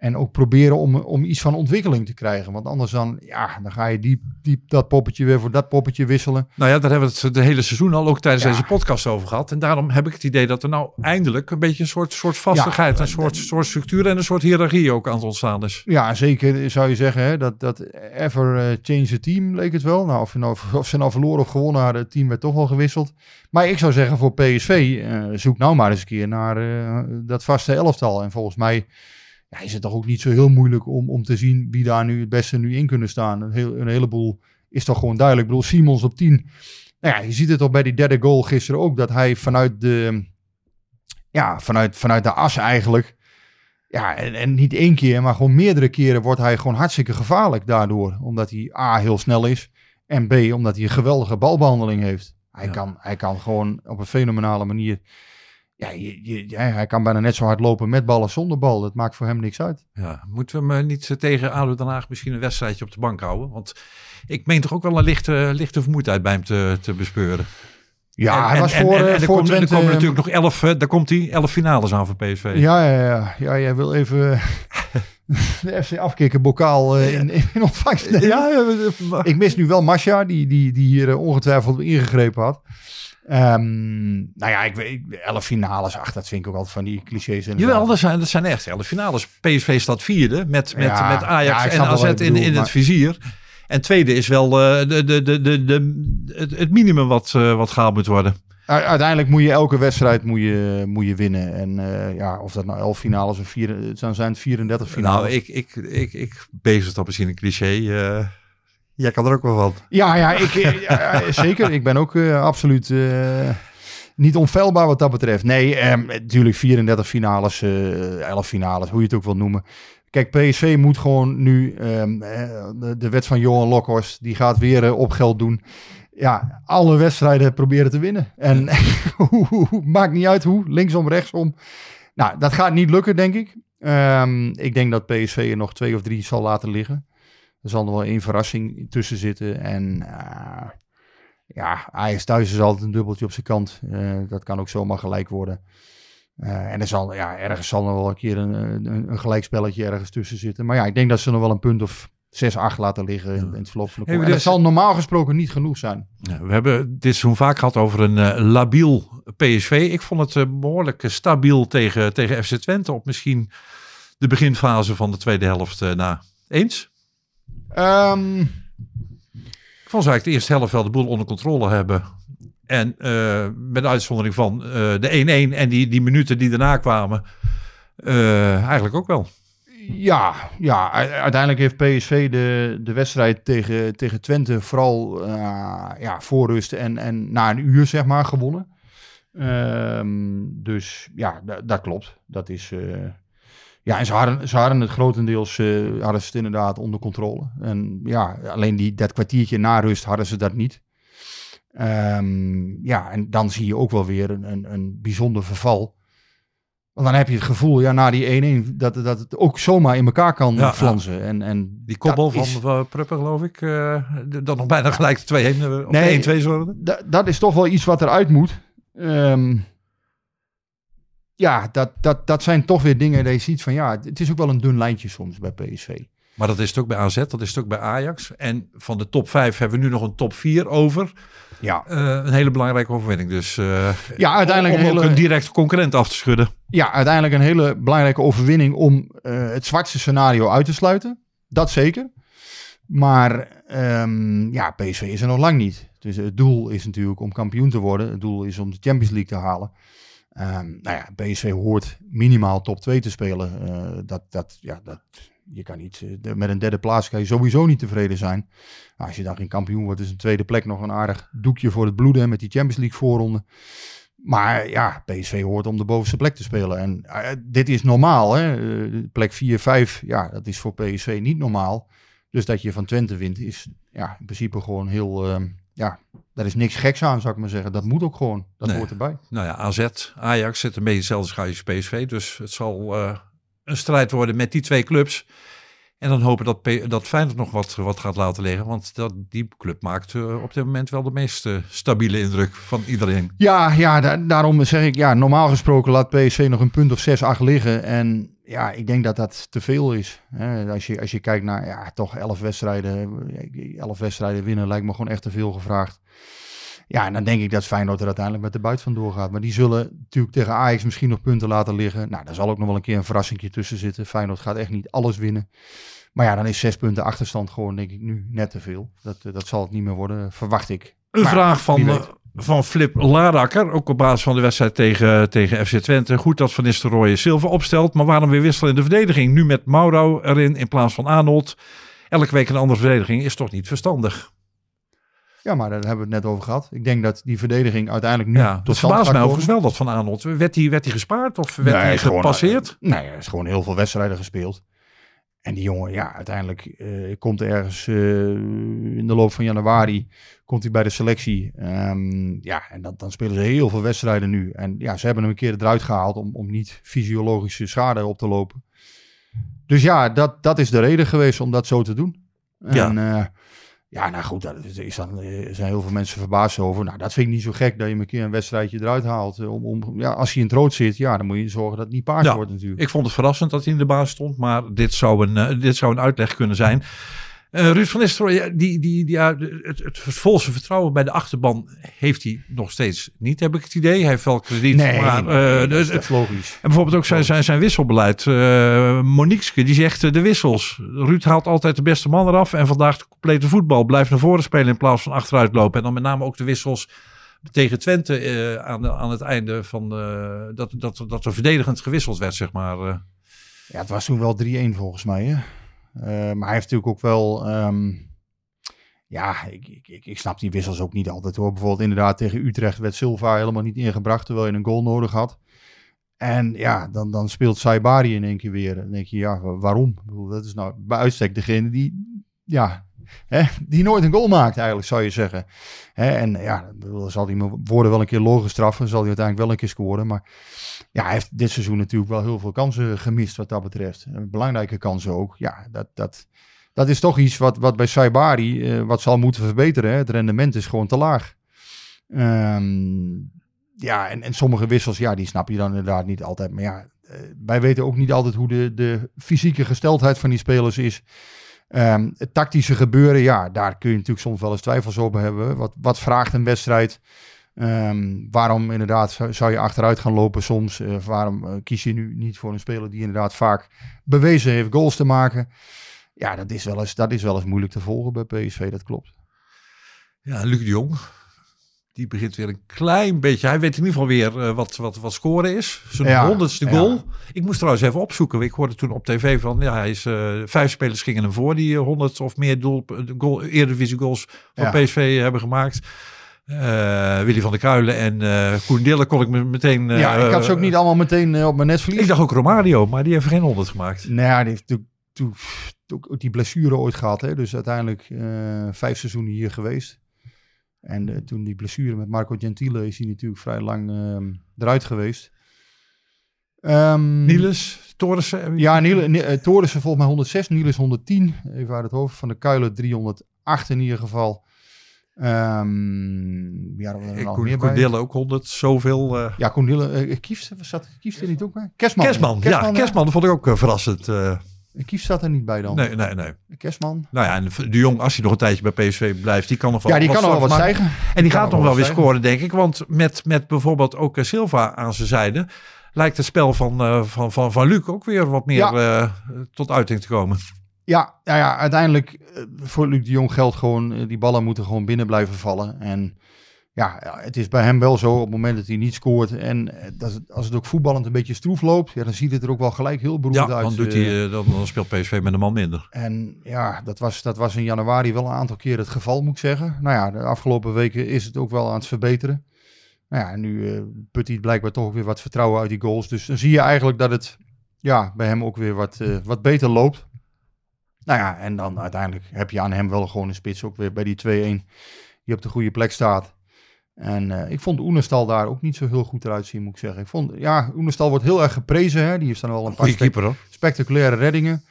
S6: En ook proberen om, om iets van ontwikkeling te krijgen. Want anders dan, ja, dan ga je diep, diep dat poppetje weer voor dat poppetje wisselen.
S5: Nou ja, daar hebben we het de hele seizoen al ook tijdens
S6: Ja.
S5: deze podcast over gehad. En daarom heb ik het idee dat er nou eindelijk een beetje een soort, soort vastigheid,
S6: Ja,
S5: een soort, soort structuur en een soort hiërarchie ook aan het ontstaan is.
S6: Ja, zeker zou je zeggen. Hè, dat, dat ever eh, change the team leek het wel. Nou, of, je nou, of ze nou verloren of gewonnen hadden, het team werd toch wel gewisseld. Maar ik zou zeggen voor PSV, eh, zoek nou maar eens een keer naar eh, dat vaste elftal. En volgens mij ja, is het toch ook niet zo heel moeilijk om, om te zien wie daar nu het beste nu in kunnen staan. Een, heel, een heleboel is toch gewoon duidelijk. Ik bedoel, Simons op 10. Nou ja, je ziet het toch bij die derde goal gisteren ook, dat hij vanuit de, ja, vanuit, vanuit de as eigenlijk... Ja, en, en niet één keer, maar gewoon meerdere keren wordt hij gewoon hartstikke gevaarlijk daardoor. Omdat hij A, heel snel is. En B, omdat hij een geweldige balbehandeling heeft. Hij,
S5: Ja.
S6: kan, hij kan gewoon op een fenomenale manier... Ja, je, je- ja, hij kan bijna net zo hard lopen met bal als zonder bal. Dat maakt voor hem niks uit.
S5: Ja, moeten we hem eh, niet eh, tegen ADO Den Haag misschien een wedstrijdje op de bank houden? Want ik meen toch ook wel een lichte, lichte vermoeidheid bij hem te, te bespeuren.
S6: Ja,
S5: En-
S6: hij was
S5: en-
S6: voor,
S5: en-
S6: eh,
S5: er
S6: voor
S5: komen- Er komen natuurlijk nog elf, eh, daar komt hij, elf finales aan voor PSV.
S6: Ja, ja, ja. ja, jij wil even eh, de FC afkicken bokaal eh, in, in ontvangst nemen.
S5: ja, ja,
S6: Ik mis nu wel Masha, die, die, die hier eh, ongetwijfeld ingegrepen had. Ehm, nou ja, ik weet, elf finales, ach, dat vind ik ook altijd van die clichés. inderdaad.
S5: Jawel, dat zijn, dat zijn echt elf finales. PSV staat vierde met, met,
S6: Ja,
S5: met Ajax
S6: ja,
S5: en AZ in, in het vizier. En tweede is wel eh, de, de, de, de, de, het, het minimum wat, eh, wat gehaald moet worden.
S6: Uiteindelijk moet je elke wedstrijd moet je, moet je winnen. En eh, ja, of dat nou elf finales of vier, dan zijn het 34 finales.
S5: Nou, ik, ik, ik, ik bezig dat misschien een cliché. Jij kan er ook wel van.
S6: Ja, ja, ik, eh, zeker. Ik ben ook eh, absoluut eh, niet onfeilbaar wat dat betreft. Nee, ehm, natuurlijk 34 finales, eh 11 finales, hoe je het ook wil noemen. Kijk, PSV moet gewoon nu ehm, eh, de, de wet van Johan Lokhorst, die gaat weer op geld doen. Ja, alle wedstrijden proberen te winnen. En maakt niet uit hoe, linksom, rechtsom. Nou, dat gaat niet lukken, denk ik. Ehm, ik denk dat PSV er nog twee of drie zal laten liggen. Er zal nog wel één verrassing tussen zitten. En eh, ja, Ajax thuis is altijd een dubbeltje op zijn kant. Eh, dat kan ook zomaar gelijk worden. Eh, en er zal, ja, ergens zal nog wel een keer een, een, een gelijkspelletje ergens tussen zitten. Maar ja, ik denk dat ze nog wel een punt of 6-8 laten liggen in, in het verloop van de
S5: Hey,
S6: dat zal normaal gesproken niet genoeg zijn.
S5: Ja, we hebben dit seizoen vaak gehad over een labiel PSV. Ik vond het eh, behoorlijk eh, stabiel tegen, tegen FC Twente op misschien de beginfase van de tweede helft na. Eens?
S6: Ehm,
S5: Ik vond eigenlijk de eerste helft wel de boel onder controle hebben. En eh, met uitzondering van eh, de 1-1 en die, die minuten die daarna kwamen, eh, eigenlijk ook wel.
S6: Ja, ja, uiteindelijk heeft PSV de, de wedstrijd tegen, tegen Twente vooral ja, voor rust en, en na een uur zeg maar gewonnen. Ehm, dus ja, da- dat klopt. Dat is, ja, en ze hadden, ze hadden het grotendeels eh, hadden ze het inderdaad onder controle. En ja, alleen die, dat kwartiertje na rust hadden ze dat niet. Ehm, ja, en dan zie je ook wel weer een, een, een bijzonder verval. Want dan heb je het gevoel, ja, na die 1-1, dat, dat het ook zomaar in elkaar kan
S5: Ja,
S6: flansen. En, en
S5: Die kopbal van
S6: is-
S5: Pruppen, geloof ik, eh, dat nog bijna gelijk de 2-1 eh, of
S6: Nee.
S5: 1-2 worden.
S6: da- dat is toch wel iets wat eruit moet. Ehm, ja, dat, dat, dat zijn toch weer dingen dat je ziet van ja, het is ook wel een dun lijntje soms bij PSV.
S5: Maar dat is het ook bij AZ, dat is het ook bij Ajax. En van de top 5 hebben we nu nog een top 4 over.
S6: Ja,
S5: Eh, een hele belangrijke overwinning. Dus eh,
S6: ja uiteindelijk,
S5: om
S6: een
S5: ook
S6: hele,
S5: een directe concurrent af te schudden.
S6: ja, uiteindelijk een hele belangrijke overwinning om eh, het zwartste scenario uit te sluiten. Dat zeker. Maar ehm, ja, PSV is er nog lang niet. Dus het doel is natuurlijk om kampioen te worden. Het doel is om de Champions League te halen. Ehm, nou ja, PSV hoort minimaal top 2 te spelen. Eh, dat, dat, ja, dat, je kan niet, eh, met een derde plaats kan je sowieso niet tevreden zijn. Als je dan geen kampioen wordt, is een tweede plek nog een aardig doekje voor het bloeden met die Champions League voorronde. Maar ja, PSV hoort om de bovenste plek te spelen. En eh, dit is normaal. Hè? Plek 4, 5, ja, dat is voor PSV niet normaal. Dus dat je van Twente wint, is ja, in principe gewoon heel... ja, daar is niks geks aan, zou ik maar zeggen. Dat moet ook gewoon. Dat
S5: Nee.
S6: hoort erbij.
S5: Nou ja, AZ, Ajax zit een beetje hetzelfde schuitje als PSV. Dus het zal eh, een strijd worden met die twee clubs. En dan hopen dat, P- dat Feyenoord nog wat, wat gaat laten liggen. Want dat, die club maakt eh, op dit moment wel de meest eh, stabiele indruk van iedereen.
S6: Ja, ja da- daarom zeg ik, ja, normaal gesproken laat PSV nog een punt of 6, 8 liggen. En ja, ik denk dat dat te veel is. Hè? Als, je, als je kijkt naar, ja, toch 11 wedstrijden. 11 wedstrijden winnen lijkt me gewoon echt te veel gevraagd. Ja, en dan denk ik dat Feyenoord er uiteindelijk met de buit van doorgaat. Maar die zullen natuurlijk tegen Ajax misschien nog punten laten liggen. Nou, daar zal ook nog wel een keer een verrassingje tussen zitten. Feyenoord gaat echt niet alles winnen. Maar ja, dan is zes punten achterstand gewoon, denk ik, nu net te veel. Dat, eh, dat zal het niet meer worden, verwacht ik.
S5: Een
S6: Maar
S5: vraag van, eh, van Flip Larakker, ook op basis van de wedstrijd tegen, tegen FC Twente. Goed dat Van Nistelrooy Silva opstelt, maar waarom weer wisselen in de verdediging? Nu met Mauro erin in plaats van Arnold. Elke week een andere verdediging is toch niet verstandig?
S6: Ja, maar daar hebben we het net over gehad. Ik denk dat die verdediging uiteindelijk nu
S5: Ja,
S6: tot
S5: dat
S6: stand gaat
S5: mij overigens wel dat van Arnold. Werd hij werd hij gespaard of werd hij gepasseerd?
S6: eh, nee, er is gewoon heel veel wedstrijden gespeeld. En die jongen, ja, uiteindelijk eh, komt ergens eh, in de loop van januari komt hij bij de selectie. Ehm, ja, en dan, dan spelen ze heel veel wedstrijden nu. En ja, ze hebben hem een keer eruit gehaald om, om niet fysiologische schade op te lopen. Dus ja, dat, dat is de reden geweest om dat zo te doen.
S5: Ja.
S6: En, eh, ja, nou goed, daar is- dan, eh, zijn heel veel mensen verbaasd over. Nou, dat vind ik niet zo gek dat je een keer een wedstrijdje eruit haalt. eh, Om, om, ja, als hij in het rood zit, ja, dan moet je zorgen dat het niet paars
S5: Ja.
S6: wordt natuurlijk.
S5: Ik vond het verrassend dat hij in de baas stond, maar dit zou een, eh, dit zou een uitleg kunnen zijn. Eh Ruud van Nistelrooy, die, die, die, ja, het, het volse vertrouwen bij de achterban heeft hij nog steeds niet, heb ik het idee. Hij heeft wel krediet, maar...
S6: nee,
S5: eh,
S6: dat, is,
S5: dus-
S6: dat is logisch.
S5: En bijvoorbeeld ook zijn, zijn, zijn wisselbeleid. Uh, die zegt de wissels. Ruud haalt altijd de beste man eraf. En vandaag de complete voetbal. Blijft naar voren spelen in plaats van achteruit lopen. En dan met name ook de wissels tegen Twente aan, de- aan het einde van... dat, dat, dat er verdedigend gewisseld werd, zeg maar.
S6: Ja, het was toen wel 3-1 volgens mij. Hè? Eh, maar hij heeft natuurlijk ook wel. ehm, ja, ik, ik, ik, snap die wissels ook niet altijd hoor. Bijvoorbeeld inderdaad tegen Utrecht werd Silva helemaal niet ingebracht terwijl je een goal nodig had. En ja, dan, dan speelt Saibari in één keer weer. Dan denk je, ja, wa- waarom? Ik bedoel, dat is nou bij uitstek degene die, ja, hè, die nooit een goal maakt eigenlijk, zou je zeggen. Hè, en ja, dan zal hij me worden wel een keer logisch straffen. Zal hij uiteindelijk wel een keer scoren. Maar ja, hij heeft dit seizoen natuurlijk wel heel veel kansen gemist wat dat betreft. Belangrijke kansen ook. Ja, dat, dat, dat is toch iets wat, wat bij Saibari eh, wat zal moeten verbeteren. Hè. Het rendement is gewoon te laag. Ehm, ja, en, en sommige wissels, ja, die snap je dan inderdaad niet altijd. Maar ja, eh, wij weten ook niet altijd hoe de, de fysieke gesteldheid van die spelers is. Ehm, het tactische gebeuren, ja, daar kun je natuurlijk soms wel eens twijfels over hebben. Wat, wat vraagt een wedstrijd? Ehm, waarom inderdaad zou, je achteruit gaan lopen soms? Eh, waarom eh, kies je nu niet voor een speler die inderdaad vaak bewezen heeft goals te maken? Ja, dat is wel eens, dat is wel eens moeilijk te volgen bij PSV, dat klopt.
S5: Ja, Luc de Jong. Die begint weer een klein beetje. Hij weet in ieder geval weer eh, wat, wat, wat scoren is. Zijn
S6: Ja,
S5: honderdste
S6: ja.
S5: goal. Ik moest trouwens even opzoeken. Ik hoorde toen op tv van. Ja, hij is, eh, vijf spelers gingen hem voor die eh, 100 of meer doel, goal, Eredivisie goals van
S6: Ja.
S5: PSV hebben gemaakt. Willy van der Kuilen en eh Koen Dille kon ik me meteen...
S6: ja, ik had ze ook niet allemaal meteen op mijn netvlies.
S5: Ik dacht ook Romario, maar die heeft geen 100 gemaakt.
S6: Nou ja, die heeft ook die blessure ooit gehad. Hè? Dus uiteindelijk vijf seizoenen hier geweest. En eh, toen die blessure met Marco Gentile is hij natuurlijk vrij lang ehm, eruit geweest. Ehm,
S5: Niels, Torressen.
S6: Ja, Niele, Ni- eh, Torissen volgens mij 106, Niels 110. Even uit het hoofd. Van de Kuilen 308 in ieder geval. Ehm ja, er nog meer.
S5: Dille ook 100, zoveel. eh
S6: Ja, Koen Dille, eh, Kieft, zat Kieft er niet ook bij? Kerstman.
S5: Kerstman, ja, Kerstman, dat vond ik ook eh, verrassend.
S6: Kieft zat er niet bij dan.
S5: nee, nee, nee.
S6: Kerstman.
S5: Nou ja, en de Jong, als hij nog een tijdje bij PSV blijft, die kan nog wel
S6: Ja, die kan nog wel wat stijgen.
S5: En die gaat
S6: nog
S5: wel weer
S6: stijgen.
S5: scoren, denk ik. Want met, met bijvoorbeeld ook eh, Silva aan zijn zijde, lijkt het spel van, eh, van, van, van Luc ook weer wat meer
S6: Ja.
S5: eh, tot uiting te komen.
S6: Ja, ja, ja uiteindelijk voor Luc de Jong geldt gewoon, die ballen moeten gewoon binnen blijven vallen. En ja, het is bij hem wel zo, op het moment dat hij niet scoort en eh, dat als het ook voetballend een beetje stroef loopt, ja, dan ziet het er ook wel gelijk heel beroerd
S5: Ja,
S6: uit.
S5: dan, doet
S6: eh,
S5: hij, eh, dan, dan speelt PSV met een man minder.
S6: En ja, dat was, dat was in januari wel een aantal keer het geval, moet ik zeggen. Nou ja, de afgelopen weken is het ook wel aan het verbeteren. Nou ja, nu put hij blijkbaar toch weer wat vertrouwen uit die goals. Dus dan zie je eigenlijk dat het ja, bij hem ook weer wat, wat beter loopt. Nou ja, en dan uiteindelijk heb je aan hem wel gewoon een spits ook weer bij die 2-1 die op de goede plek staat. En eh, ik vond Oenestal daar ook niet zo heel goed eruit zien, moet ik zeggen. Ik vond, ja, Oenestal wordt heel erg geprezen. Hè? Die heeft dan wel een paar
S5: keeper
S6: spectaculaire reddingen.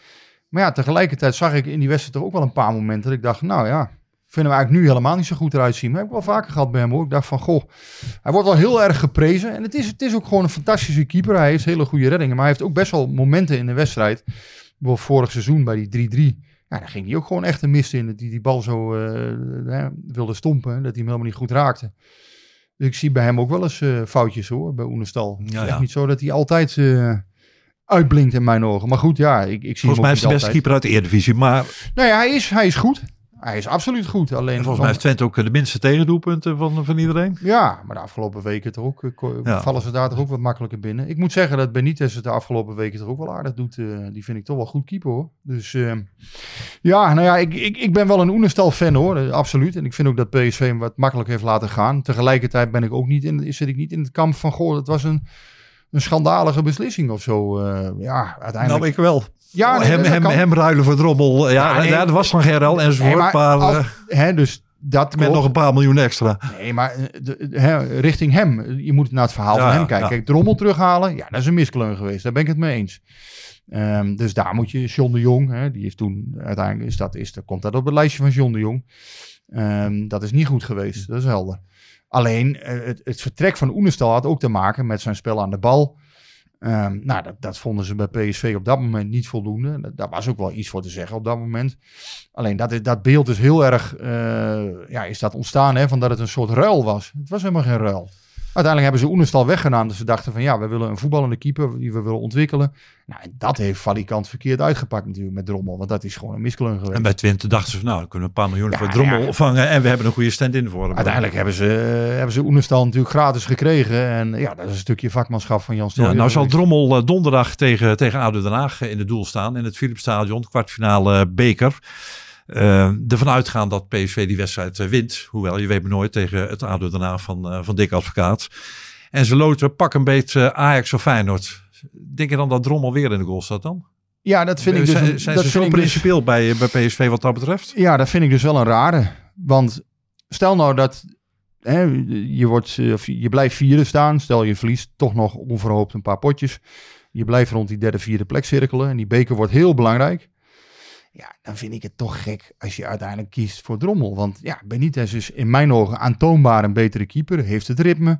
S6: Maar ja, tegelijkertijd zag ik in die wedstrijd toch ook wel een paar momenten dat ik dacht, nou ja, vinden we eigenlijk nu helemaal niet zo goed eruit zien. Maar heb ik wel vaker gehad bij hem hoor. Ik dacht van, goh, hij wordt wel heel erg geprezen. En het is, het is ook gewoon een fantastische keeper. Hij heeft hele goede reddingen. Maar hij heeft ook best wel momenten in de wedstrijd. Bijvoorbeeld vorig seizoen bij die 3-3. Ja, daar ging hij ook gewoon echt een mist in. Dat hij die bal zo eh, wilde stompen. Dat hij hem helemaal niet goed raakte. Dus ik zie bij hem ook wel eens eh, foutjes hoor, bij Oenestal.
S5: Ja,
S6: echt
S5: ja.
S6: niet zo dat hij altijd eh, uitblinkt in mijn ogen. Maar goed, ja, ik, ik zie
S5: Volgens mij is de beste
S6: altijd.
S5: keeper uit de Eredivisie. Maar
S6: Nou ja, hij is, hij is goed. Hij is absoluut goed. Alleen
S5: volgens mij heeft Twente ook eh, de minste tegendoelpunten van, van iedereen.
S6: Ja, maar de afgelopen weken toch ook, eh,
S5: Ja.
S6: vallen ze daar toch ook wat makkelijker binnen. Ik moet zeggen dat Benitez het de afgelopen weken toch ook wel aardig doet. eh, die vind ik toch wel goed keeper hoor. Dus eh, ja, nou ja, ik, ik, ik ben wel een Oenestal fan hoor, absoluut. En ik vind ook dat PSV hem wat makkelijk heeft laten gaan. Tegelijkertijd ben ik ook niet in, zit ik niet in het kamp van, goh, dat was een, een schandalige beslissing of zo. eh, ja, uiteindelijk.
S5: Nou, ik wel.
S6: ja, nee,
S5: hem,
S6: dat
S5: hem,
S6: kan.
S5: hem ruilen voor drommel. Ja,
S6: Ja, nee.
S5: ja, er was van ruil enzovoort.
S6: Nee, maar
S5: maar
S6: als-
S5: eh,
S6: hè, dus dat
S5: met
S6: klopt.
S5: nog een paar miljoen extra.
S6: Nee, maar eh, de- hè, richting hem. Je moet naar het verhaal
S5: Ja,
S6: van hem kijken. Kijk, Drommel terughalen, ja, dat is een miskleun geweest. Daar ben ik het mee eens. Ehm, dus daar moet je John de Jong, hè, die heeft toen uiteindelijk is dat, is, dat komt dat op het lijstje van John de Jong. Ehm, dat is niet goed geweest, dat is helder. Alleen eh, het, het vertrek van Oenestal had ook te maken met zijn spel aan de bal. Ehm, nou, dat, dat vonden ze bij PSV op dat moment niet voldoende. Daar was ook wel iets voor te zeggen op dat moment. Alleen dat, dat beeld is heel erg, eh, ja, is dat ontstaan hè, van dat het een soort ruil was. Het was helemaal geen ruil. Uiteindelijk hebben ze Oenestal weggedaan. Dus ze dachten van ja, we willen een voetballende keeper die we willen ontwikkelen. Nou, en dat heeft Valikant verkeerd uitgepakt natuurlijk met Drommel. Want dat is gewoon een miskleun geweest.
S5: En bij Twente dachten ze van nou, dan kunnen we een paar miljoen
S6: Ja,
S5: voor Drommel
S6: ja.
S5: vangen. En we hebben een goede stand-in voor hem.
S6: Uiteindelijk hebben ze, eh, hebben ze Oenestal natuurlijk gratis gekregen. En ja, dat is een stukje vakmanschap van Jan
S5: Ja,
S6: Stooijer
S5: nou zal. Drommel eh, donderdag tegen, tegen ADO Den Haag eh, in het doel staan. In het Philipsstadion, kwartfinale eh, beker. Eh ervan uitgaan dat PSV die wedstrijd eh, wint. Hoewel, je weet maar nooit tegen het ADO Haag van, eh, van Dick Advocaat. En ze loten pak een beetje Ajax of Feyenoord. Denk je dan dat Drommel weer in de goal staat dan?
S6: Ja, dat vind ik dus,
S5: zijn zijn
S6: dat
S5: ze zo
S6: dus-
S5: principieel bij, bij PSV wat dat betreft?
S6: Ja, dat vind ik dus wel een rare. Want stel nou dat hè, je, wordt, eh, of je blijft vierde staan. Stel je verliest toch nog onverhoopt een paar potjes. Je blijft rond die derde, vierde plek cirkelen. En die beker wordt heel belangrijk. Ja, dan vind ik het toch gek als je uiteindelijk kiest voor Drommel. Want ja, Benitez is in mijn ogen aantoonbaar een betere keeper. Heeft het ritme.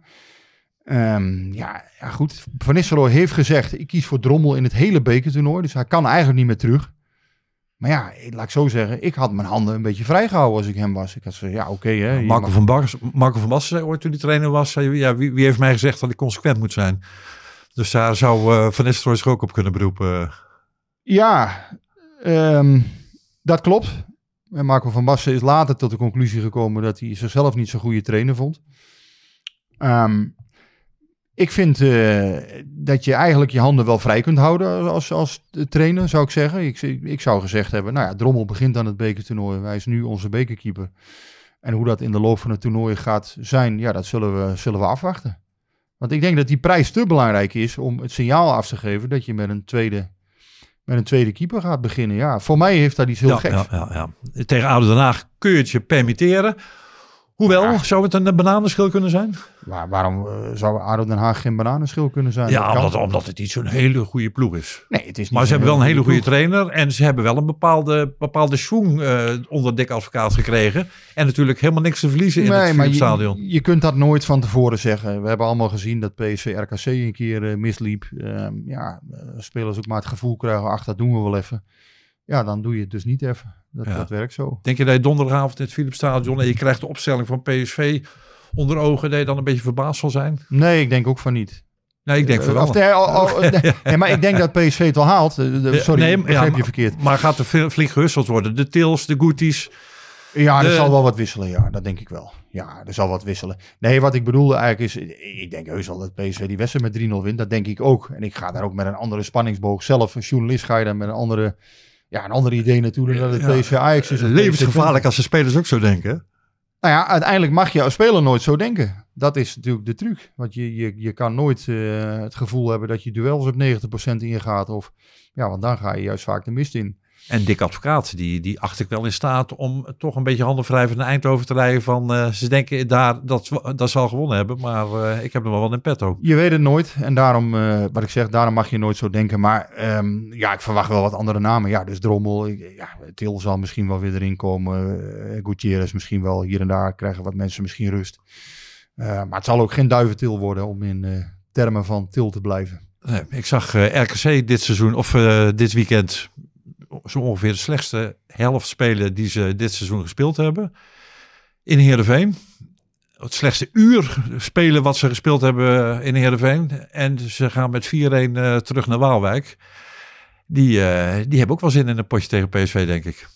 S6: Ehm, ja, ja, goed. Van Nistelrooy heeft gezegd, ik kies voor Drommel in het hele bekertoernooi. Dus hij kan eigenlijk niet meer terug. Maar ja, laat ik zo zeggen, ik had mijn handen een beetje vrijgehouden als ik hem was. Ik had zo, ja, oké. hè,
S5: Marco
S6: mag-
S5: van, Bas, Marco van Basten zei ooit toen hij trainer was, zei, ja, wie, wie heeft mij gezegd dat ik consequent moet zijn? Dus daar zou eh, Van Nistelrooy zich ook op kunnen beroepen.
S6: Ja, ehm, dat klopt. En Marco van Basten is later tot de conclusie gekomen dat hij zichzelf niet zo'n goede trainer vond. Ehm, ik vind eh, dat je eigenlijk je handen wel vrij kunt houden als, als trainer, zou ik zeggen. Ik, ik zou gezegd hebben, nou ja, Drommel begint aan het bekertoernooi. Hij is nu onze bekerkeeper. En hoe dat in de loop van het toernooi gaat zijn, ja, dat zullen we, zullen we afwachten. Want ik denk dat die prijs te belangrijk is om het signaal af te geven dat je met een tweede, met een tweede keeper gaat beginnen. Ja, voor mij heeft dat iets heel
S5: ja,
S6: geks.
S5: ja, ja, ja. Tegen ADO Den Haag kun je het je permitteren. Hoewel, zou het een eh, bananenschil kunnen zijn?
S6: Waar, waarom eh, zou ADO Den Haag geen bananenschil kunnen zijn?
S5: ja, omdat, omdat het niet zo'n hele goede ploeg is.
S6: Nee, het is niet
S5: Maar ze hebben wel een hele goede trainer. En ze hebben wel een bepaalde, bepaalde schwung eh, onder dik advocaat gekregen. En natuurlijk helemaal niks te verliezen in het
S6: maar
S5: Philips
S6: je,
S5: Stadion.
S6: je kunt dat nooit van tevoren zeggen. We hebben allemaal gezien dat PSV RKC een keer misliep. Ehm, ja, spelers ook maar het gevoel krijgen, ach, dat doen we wel even. Ja, dan doe je het dus niet even. Dat,
S5: Ja.
S6: dat werkt zo.
S5: Denk je dat je donderdagavond in het Philips Stadion en je krijgt de opstelling van PSV onder ogen, dat je dan een beetje verbaasd zal zijn?
S6: Nee, ik denk ook van niet.
S5: Nee, ik denk van wel.
S6: nee, nee, nee, maar ik denk dat PSV het wel haalt. Eh, Sorry,
S5: nee,
S6: begreep
S5: ja,
S6: je verkeerd.
S5: Maar gaat er flink gewisseld worden? De Tils, de Goeties.
S6: Ja, er
S5: De-
S6: zal wel wat wisselen. Ja, dat denk ik wel. Ja, er zal wat wisselen. Nee, wat ik bedoelde eigenlijk is... Ik denk heus wel dat PSV die wedstrijd met 3-0 wint. Dat denk ik ook. En ik ga daar ook met een andere spanningsboog zelf. Als journalist ga je daar met een andere... Ja, een ander idee dan dat het
S5: Ja.
S6: PSV Ajax is.
S5: Levensgevaarlijk als de spelers ook zo denken.
S6: Nou ja, uiteindelijk mag je als speler nooit zo denken. Dat is natuurlijk de truc. Want je, je, je kan nooit eh, het gevoel hebben dat je duels op 90% ingaat. Of, ja, want dan ga je juist vaak de mist in.
S5: En Dick Advocaat, die, die acht ik wel in staat om toch een beetje handen vrij van naar Eindhoven te rijden. Van, eh, ze denken daar dat, dat ze al gewonnen hebben, maar eh, ik heb er wel wat in petto.
S6: Je weet het nooit. En daarom, eh, wat ik zeg, daarom mag je nooit zo denken. Maar ehm, ja, ik verwacht wel wat andere namen. Ja, dus Drommel, ja, Til zal misschien wel weer erin komen. Gutierrez misschien wel. Hier en daar krijgen wat mensen misschien rust. Maar het zal ook geen duiventil worden om in termen van Til te blijven.
S5: Nee, ik zag RKC dit seizoen, of dit weekend, zo ongeveer de slechtste helft spelen die ze dit seizoen gespeeld hebben. In Heerenveen. Het slechtste uur spelen wat ze gespeeld hebben in Heerenveen. En ze gaan met 4-1 eh, terug naar Waalwijk. Die, eh, die hebben ook wel zin in een potje tegen PSV, denk ik.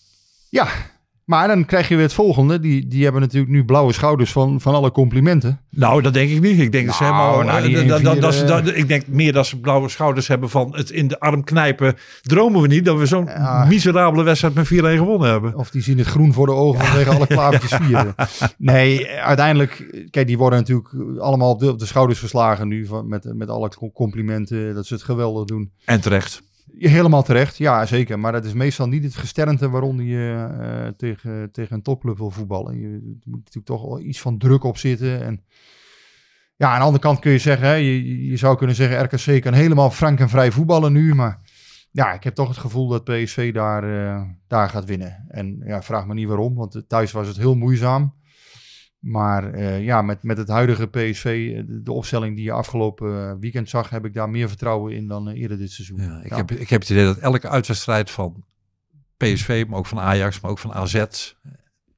S6: Ja, maar dan krijg je weer het volgende. Die, die hebben natuurlijk nu blauwe schouders van, van alle complimenten.
S5: Nou, dat denk ik niet. Ik denk dat ze helemaal.
S6: nou, die
S5: dat- dat-
S6: 1-4,
S5: dat ze- dat- ik denk meer dat ze blauwe schouders hebben van het in de arm knijpen. Dromen we niet dat we zo'n
S6: Ja.
S5: miserabele wedstrijd met 4-1 gewonnen hebben.
S6: Of die zien het groen voor de ogen vanwege alle klavertjes vieren. Nee, uiteindelijk, kijk, die worden natuurlijk allemaal op de, op de schouders geslagen nu. Van, met, met alle complimenten, dat ze het geweldig doen.
S5: En terecht.
S6: Helemaal terecht, ja zeker. Maar dat is meestal niet het gesternte waaronder je eh, tegen, tegen een topclub wil voetballen. Je moet natuurlijk toch wel iets van druk op zitten. En ja, aan de andere kant kun je zeggen, hè, je, je zou kunnen zeggen, RKC kan helemaal frank en vrij voetballen nu. Maar ja, ik heb toch het gevoel dat PSV daar, eh, daar gaat winnen. En ja, vraag me niet waarom, want thuis was het heel moeizaam. Maar eh, ja, met, met het huidige PSV, eh, de, de opstelling die je afgelopen eh, weekend zag, heb ik daar meer vertrouwen in dan eerder dit seizoen.
S5: Ja, ik,
S6: Ja.
S5: Heb, ik heb het idee dat elke uitwedstrijd van PSV, maar ook van Ajax, maar ook van AZ,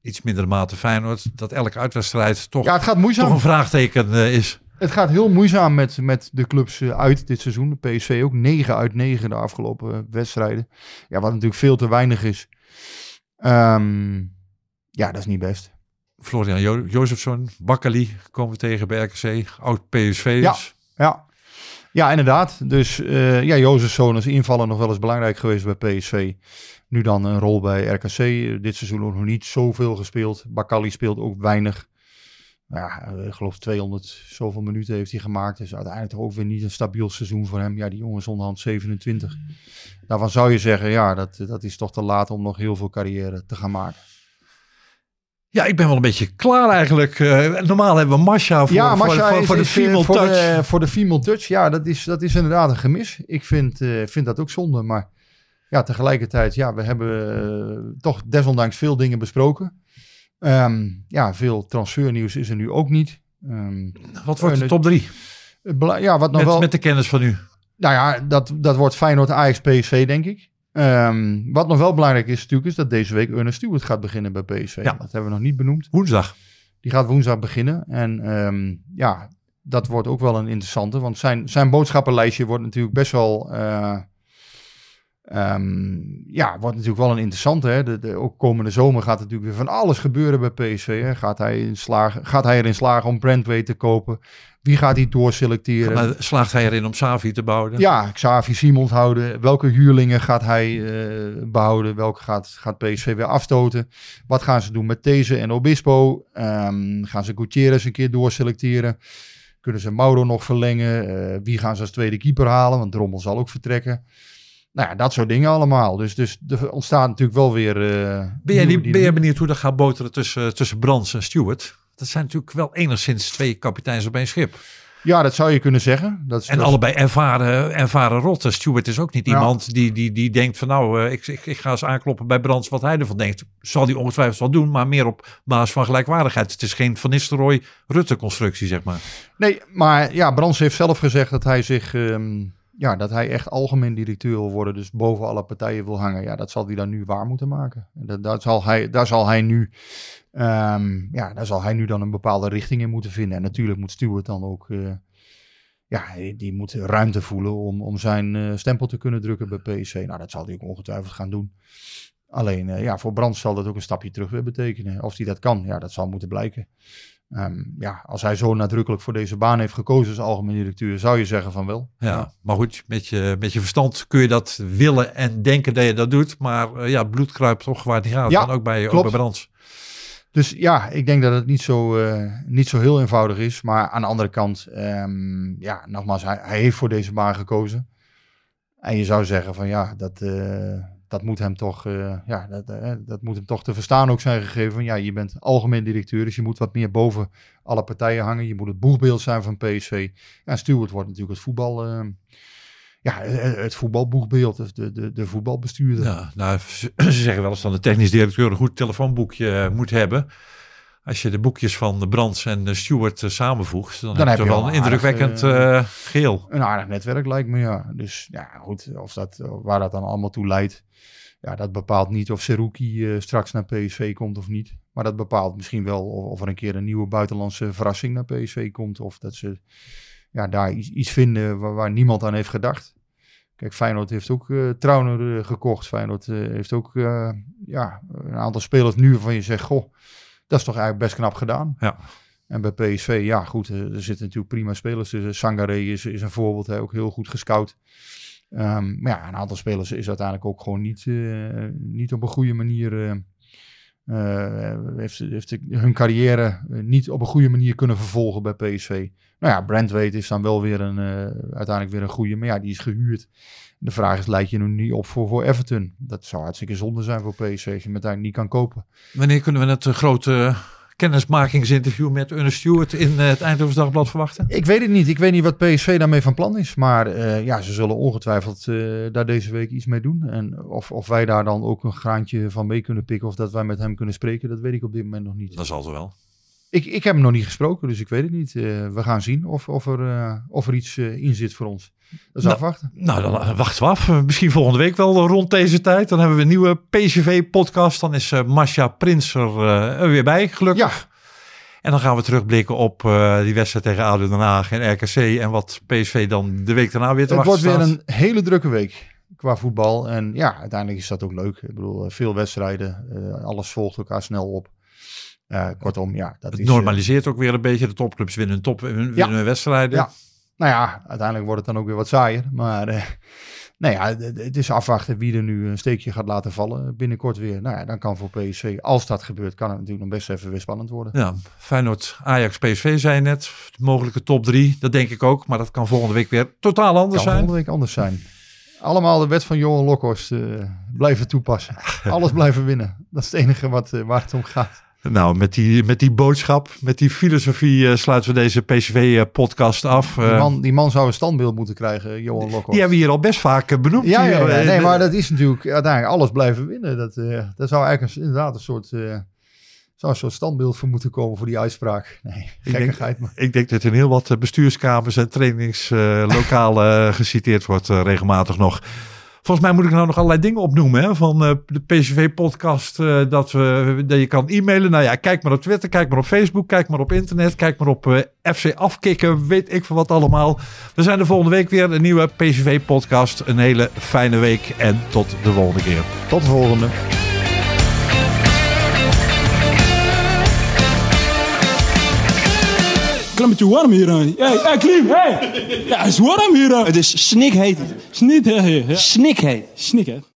S5: iets minder mate Feyenoord, dat elke uitwedstrijd toch,
S6: Ja, het gaat moeizaam.
S5: toch een vraagteken is.
S6: Het gaat heel moeizaam met, met de clubs uit dit seizoen. De PSV ook 9 uit 9 de afgelopen wedstrijden. Ja, wat natuurlijk veel te weinig is. Ehm, ja, dat is niet best.
S5: Florian jo Jozefsson, Bakkali komen we tegen bij RKC, oud PSV.
S6: Ja. Ja, ja inderdaad. Dus eh ja, Jozefzoon is invallen nog wel eens belangrijk geweest bij PSV. Nu dan een rol bij RKC. Dit seizoen nog niet zoveel gespeeld. Bakali speelt ook weinig. Nou Ja, eh, ik geloof 200 zoveel minuten heeft hij gemaakt. Dus uiteindelijk ook weer niet een stabiel seizoen voor hem. Ja, die jongen is onderhand 27. Daarvan zou je zeggen, ja, dat, dat is toch te laat om nog heel veel carrière te gaan maken.
S5: Ja, ik ben wel een beetje klaar eigenlijk. Eh, normaal hebben we Masha voor,
S6: ja,
S5: voor,
S6: Masha
S5: voor,
S6: is-
S5: voor de
S6: eh,
S5: female
S6: voor
S5: touch.
S6: De, voor de female touch, ja, dat is, dat is inderdaad een gemis. Ik vind, eh, vind dat ook zonde, maar ja, tegelijkertijd, ja, we hebben toch desondanks veel dingen besproken. Ehm, ja, veel transfernieuws is er nu ook niet. Ehm,
S5: Wat wordt de top drie?
S6: ja, wat nog
S5: Met,
S6: wel...
S5: met de kennis van u.
S6: Nou ja, dat, dat wordt Feyenoord, Ajax, PSV, denk ik. Ehm, wat nog wel belangrijk is natuurlijk, is dat deze week Ernest Stewart gaat beginnen bij PSV.
S5: Ja.
S6: Dat hebben we nog niet benoemd.
S5: Woensdag.
S6: Die gaat woensdag beginnen. En ehm, ja, dat wordt ook wel een interessante. Want zijn, zijn boodschappenlijstje wordt natuurlijk best wel... eh, ehm, ja, wordt natuurlijk wel een interessante. Hè? De, de, ook komende zomer gaat natuurlijk weer van alles gebeuren bij PSV. Hè? Gaat, hij in slagen, gaat hij erin slagen om Brandway te kopen? Wie gaat hij doorselecteren?
S5: Maar slaagt hij erin om Savi te bouwen?
S6: Ja, Xavi Simons houden. Welke huurlingen gaat hij eh, behouden? Welke gaat, gaat PSV weer afstoten? Wat gaan ze doen met deze en Obispo? Ehm, gaan ze Gutierrez een keer doorselecteren? Kunnen ze Mauro nog verlengen? Eh, wie gaan ze als tweede keeper halen? Want Drommel zal ook vertrekken. Nou ja, dat soort dingen allemaal. Dus, dus er ontstaat natuurlijk wel weer... eh,
S5: Ben jij, ben jij benieuwd hoe dat gaat boteren tussen, tussen Brands en Stewart? Dat zijn natuurlijk wel enigszins twee kapiteins op één schip.
S6: Ja, dat zou je kunnen zeggen. Dat is,
S5: En allebei ervaren, ervaren rotten. Stewart is ook niet iemand die, die, die denkt van nou, eh, ik, ik, ik ga eens aankloppen bij Brands wat hij ervan denkt. Zal hij ongetwijfeld wel doen, maar meer op basis van gelijkwaardigheid. Het is geen Van Nistelrooy-Rutte-constructie, zeg maar.
S6: Nee, maar ja, Brands heeft zelf gezegd dat hij zich, ehm, ja, dat hij echt algemeen directeur wil worden, dus boven alle partijen wil hangen. Ja, dat zal hij dan nu waar moeten maken. En Dat, dat zal hij, daar zal hij nu, ehm, ja, daar zal hij nu dan een bepaalde richting in moeten vinden. En natuurlijk moet Stuart dan ook, eh, ja, die- moet ruimte voelen om, om zijn eh, stempel te kunnen drukken bij PSV. Nou, dat zal hij ook ongetwijfeld gaan doen. Alleen, eh, ja, voor Brands zal dat ook een stapje terug weer betekenen. Of hij dat kan, ja, dat zal moeten blijken. Ehm, ja, als hij zo nadrukkelijk voor deze baan heeft gekozen als algemeen directeur, zou je zeggen van wel.
S5: Ja, maar goed, met je, met je verstand kun je dat willen en denken dat je dat doet. Maar eh, ja, bloed kruipt toch waar het niet gaat.
S6: Ja,
S5: Dan ook bij, ook
S6: klopt.
S5: bij Brands.
S6: Dus ja, ik denk dat het niet zo, eh, niet zo heel eenvoudig is. Maar aan de andere kant, ehm, ja, nogmaals, hij, hij heeft voor deze baan gekozen. En je zou zeggen van ja, dat, eh, dat moet hem toch, eh, ja, dat, eh, dat moet hem toch te verstaan ook zijn gegeven. Van, ja, je bent algemeen directeur, dus je moet wat meer boven alle partijen hangen. Je moet het boegbeeld zijn van PSV. En Stuart wordt natuurlijk het voetbal, eh, ja, het het voetbalboegbeeld, de, de, de voetbalbestuurder.
S5: Ja, nou, ze ze zeggen wel eens dat de technisch directeur een goed telefoonboekje eh, moet hebben. Als je de boekjes van de Brands en de Stewart eh, samenvoegt, dan,
S6: Dan
S5: heb je wel een indrukwekkend
S6: aardig,
S5: eh, geheel.
S6: Een aardig netwerk lijkt me, ja. Dus ja, goed, of dat, waar dat dan allemaal toe leidt. Ja, dat bepaalt niet of Seruki eh, straks naar PSV komt of niet. Maar dat bepaalt misschien wel of, of er een keer een nieuwe buitenlandse verrassing naar PSV komt. Of dat ze ja, daar iets, iets vinden waar, waar niemand aan heeft gedacht. Kijk, Feyenoord heeft ook eh Trauner eh, gekocht. Feyenoord eh, heeft ook eh, ja, een aantal spelers nu waarvan je zegt... Goh, dat is toch eigenlijk best knap gedaan.
S5: Ja.
S6: En bij PSV, ja goed, eh, er zitten natuurlijk prima spelers tussen. Sangaré is, is een voorbeeld, hè, ook heel goed gescout. Ehm, maar ja, een aantal spelers is uiteindelijk ook gewoon niet, eh, niet op een goede manier... eh, heeft, heeft hun carrière eh, niet op een goede manier kunnen vervolgen bij PSV. Nou ja, Brandweight is dan wel weer een, eh, uiteindelijk weer een goede, maar ja, die is gehuurd. De vraag is, leid je nu niet op voor, voor Everton? Dat zou hartstikke zonde zijn voor PSV als je hem uiteindelijk niet kan kopen.
S5: Wanneer kunnen we het grote kennismakingsinterview met Ernest Stewart in eh, het Eindhoven Dagblad verwachten?
S6: Ik weet het niet. Ik weet niet wat PSV daarmee van plan is. Maar eh, ja, ze zullen ongetwijfeld eh, daar deze week iets mee doen. En of, of wij daar dan ook een graantje van mee kunnen pikken. Of dat wij met hem kunnen spreken, dat weet ik op dit moment nog niet.
S5: Dat zal ze wel.
S6: Ik, ik heb hem nog niet gesproken, dus ik weet het niet. Eh, we gaan zien of, of, er, eh, of er iets eh, in zit voor ons. Dat is
S5: Nou,
S6: afwachten.
S5: Nou, dan eh, wachten we af. Eh, Misschien volgende week wel eh, rond deze tijd. Dan hebben we een nieuwe PCV-podcast. Dan is eh Masha Prins er, weer bij, gelukkig.
S6: Ja,
S5: En dan gaan we terugblikken op die wedstrijd tegen ADO Den Haag en RKC. En wat PSV dan de week daarna weer te
S6: het wordt weer een hele drukke week qua voetbal. En ja, uiteindelijk is dat ook leuk. Ik bedoel, veel wedstrijden. alles volgt elkaar snel op. Kortom, ja, dat
S5: Het
S6: is...
S5: normaliseert ook weer een beetje. De topclubs winnen hun, top, winnen
S6: Ja.
S5: wedstrijden.
S6: Ja. Nou ja, uiteindelijk wordt het dan ook weer wat saaier. Maar eh, nou ja, het- is afwachten wie er nu een steekje gaat laten vallen binnenkort weer. Nou ja, dan kan voor PSV, als dat gebeurt, kan het natuurlijk nog best even weer spannend worden.
S5: Ja, Feyenoord, Ajax, PSV zei je net. De mogelijke top drie, dat denk ik ook. Maar dat kan volgende week weer totaal anders
S6: kan
S5: zijn.
S6: volgende week anders zijn. Allemaal de wet van Johan Lokhorst eh, blijven toepassen. Alles blijven winnen. Dat is het enige wat, eh, waar het om gaat.
S5: Nou, met die, met die boodschap, met die filosofie eh, sluiten we deze PCV-podcast af.
S6: Die
S5: Eh,
S6: man, die man zou een standbeeld moeten krijgen, Johan Lokhorst.
S5: die hebben we hier al best vaak eh, benoemd.
S6: Ja, ja,
S5: hier,
S6: ja.
S5: eh,
S6: nee, maar dat is natuurlijk uiteindelijk alles blijven winnen. Dat, eh, dat zou eigenlijk een- inderdaad een soort, eh, zou een soort standbeeld voor moeten komen voor die uitspraak. Nee,
S5: denk-
S6: gekkigheid. maar.
S5: Ik denk dat in heel wat eh, bestuurskamers en trainingslokalen geciteerd wordt eh, regelmatig nog. Volgens mij moet ik nou nog allerlei dingen opnoemen hè, van eh, de PCV-podcast. eh, dat, we, dat je kan e-mailen. Nou ja, kijk maar op Twitter, kijk maar op Facebook, kijk maar op internet, kijk maar op eh, FC Afkikken, weet ik veel wat allemaal. We zijn de volgende week weer een nieuwe PCV-podcast. Een hele fijne week en tot de volgende keer.
S6: Tot de volgende.
S7: Klein beetje warm hier. hè. Hey, hey, Klim, hey! Ja, het is warm hier. hè.
S8: Het is snikheet.
S7: Snikheet. Ja.
S8: Snikheet.
S7: Snikheet.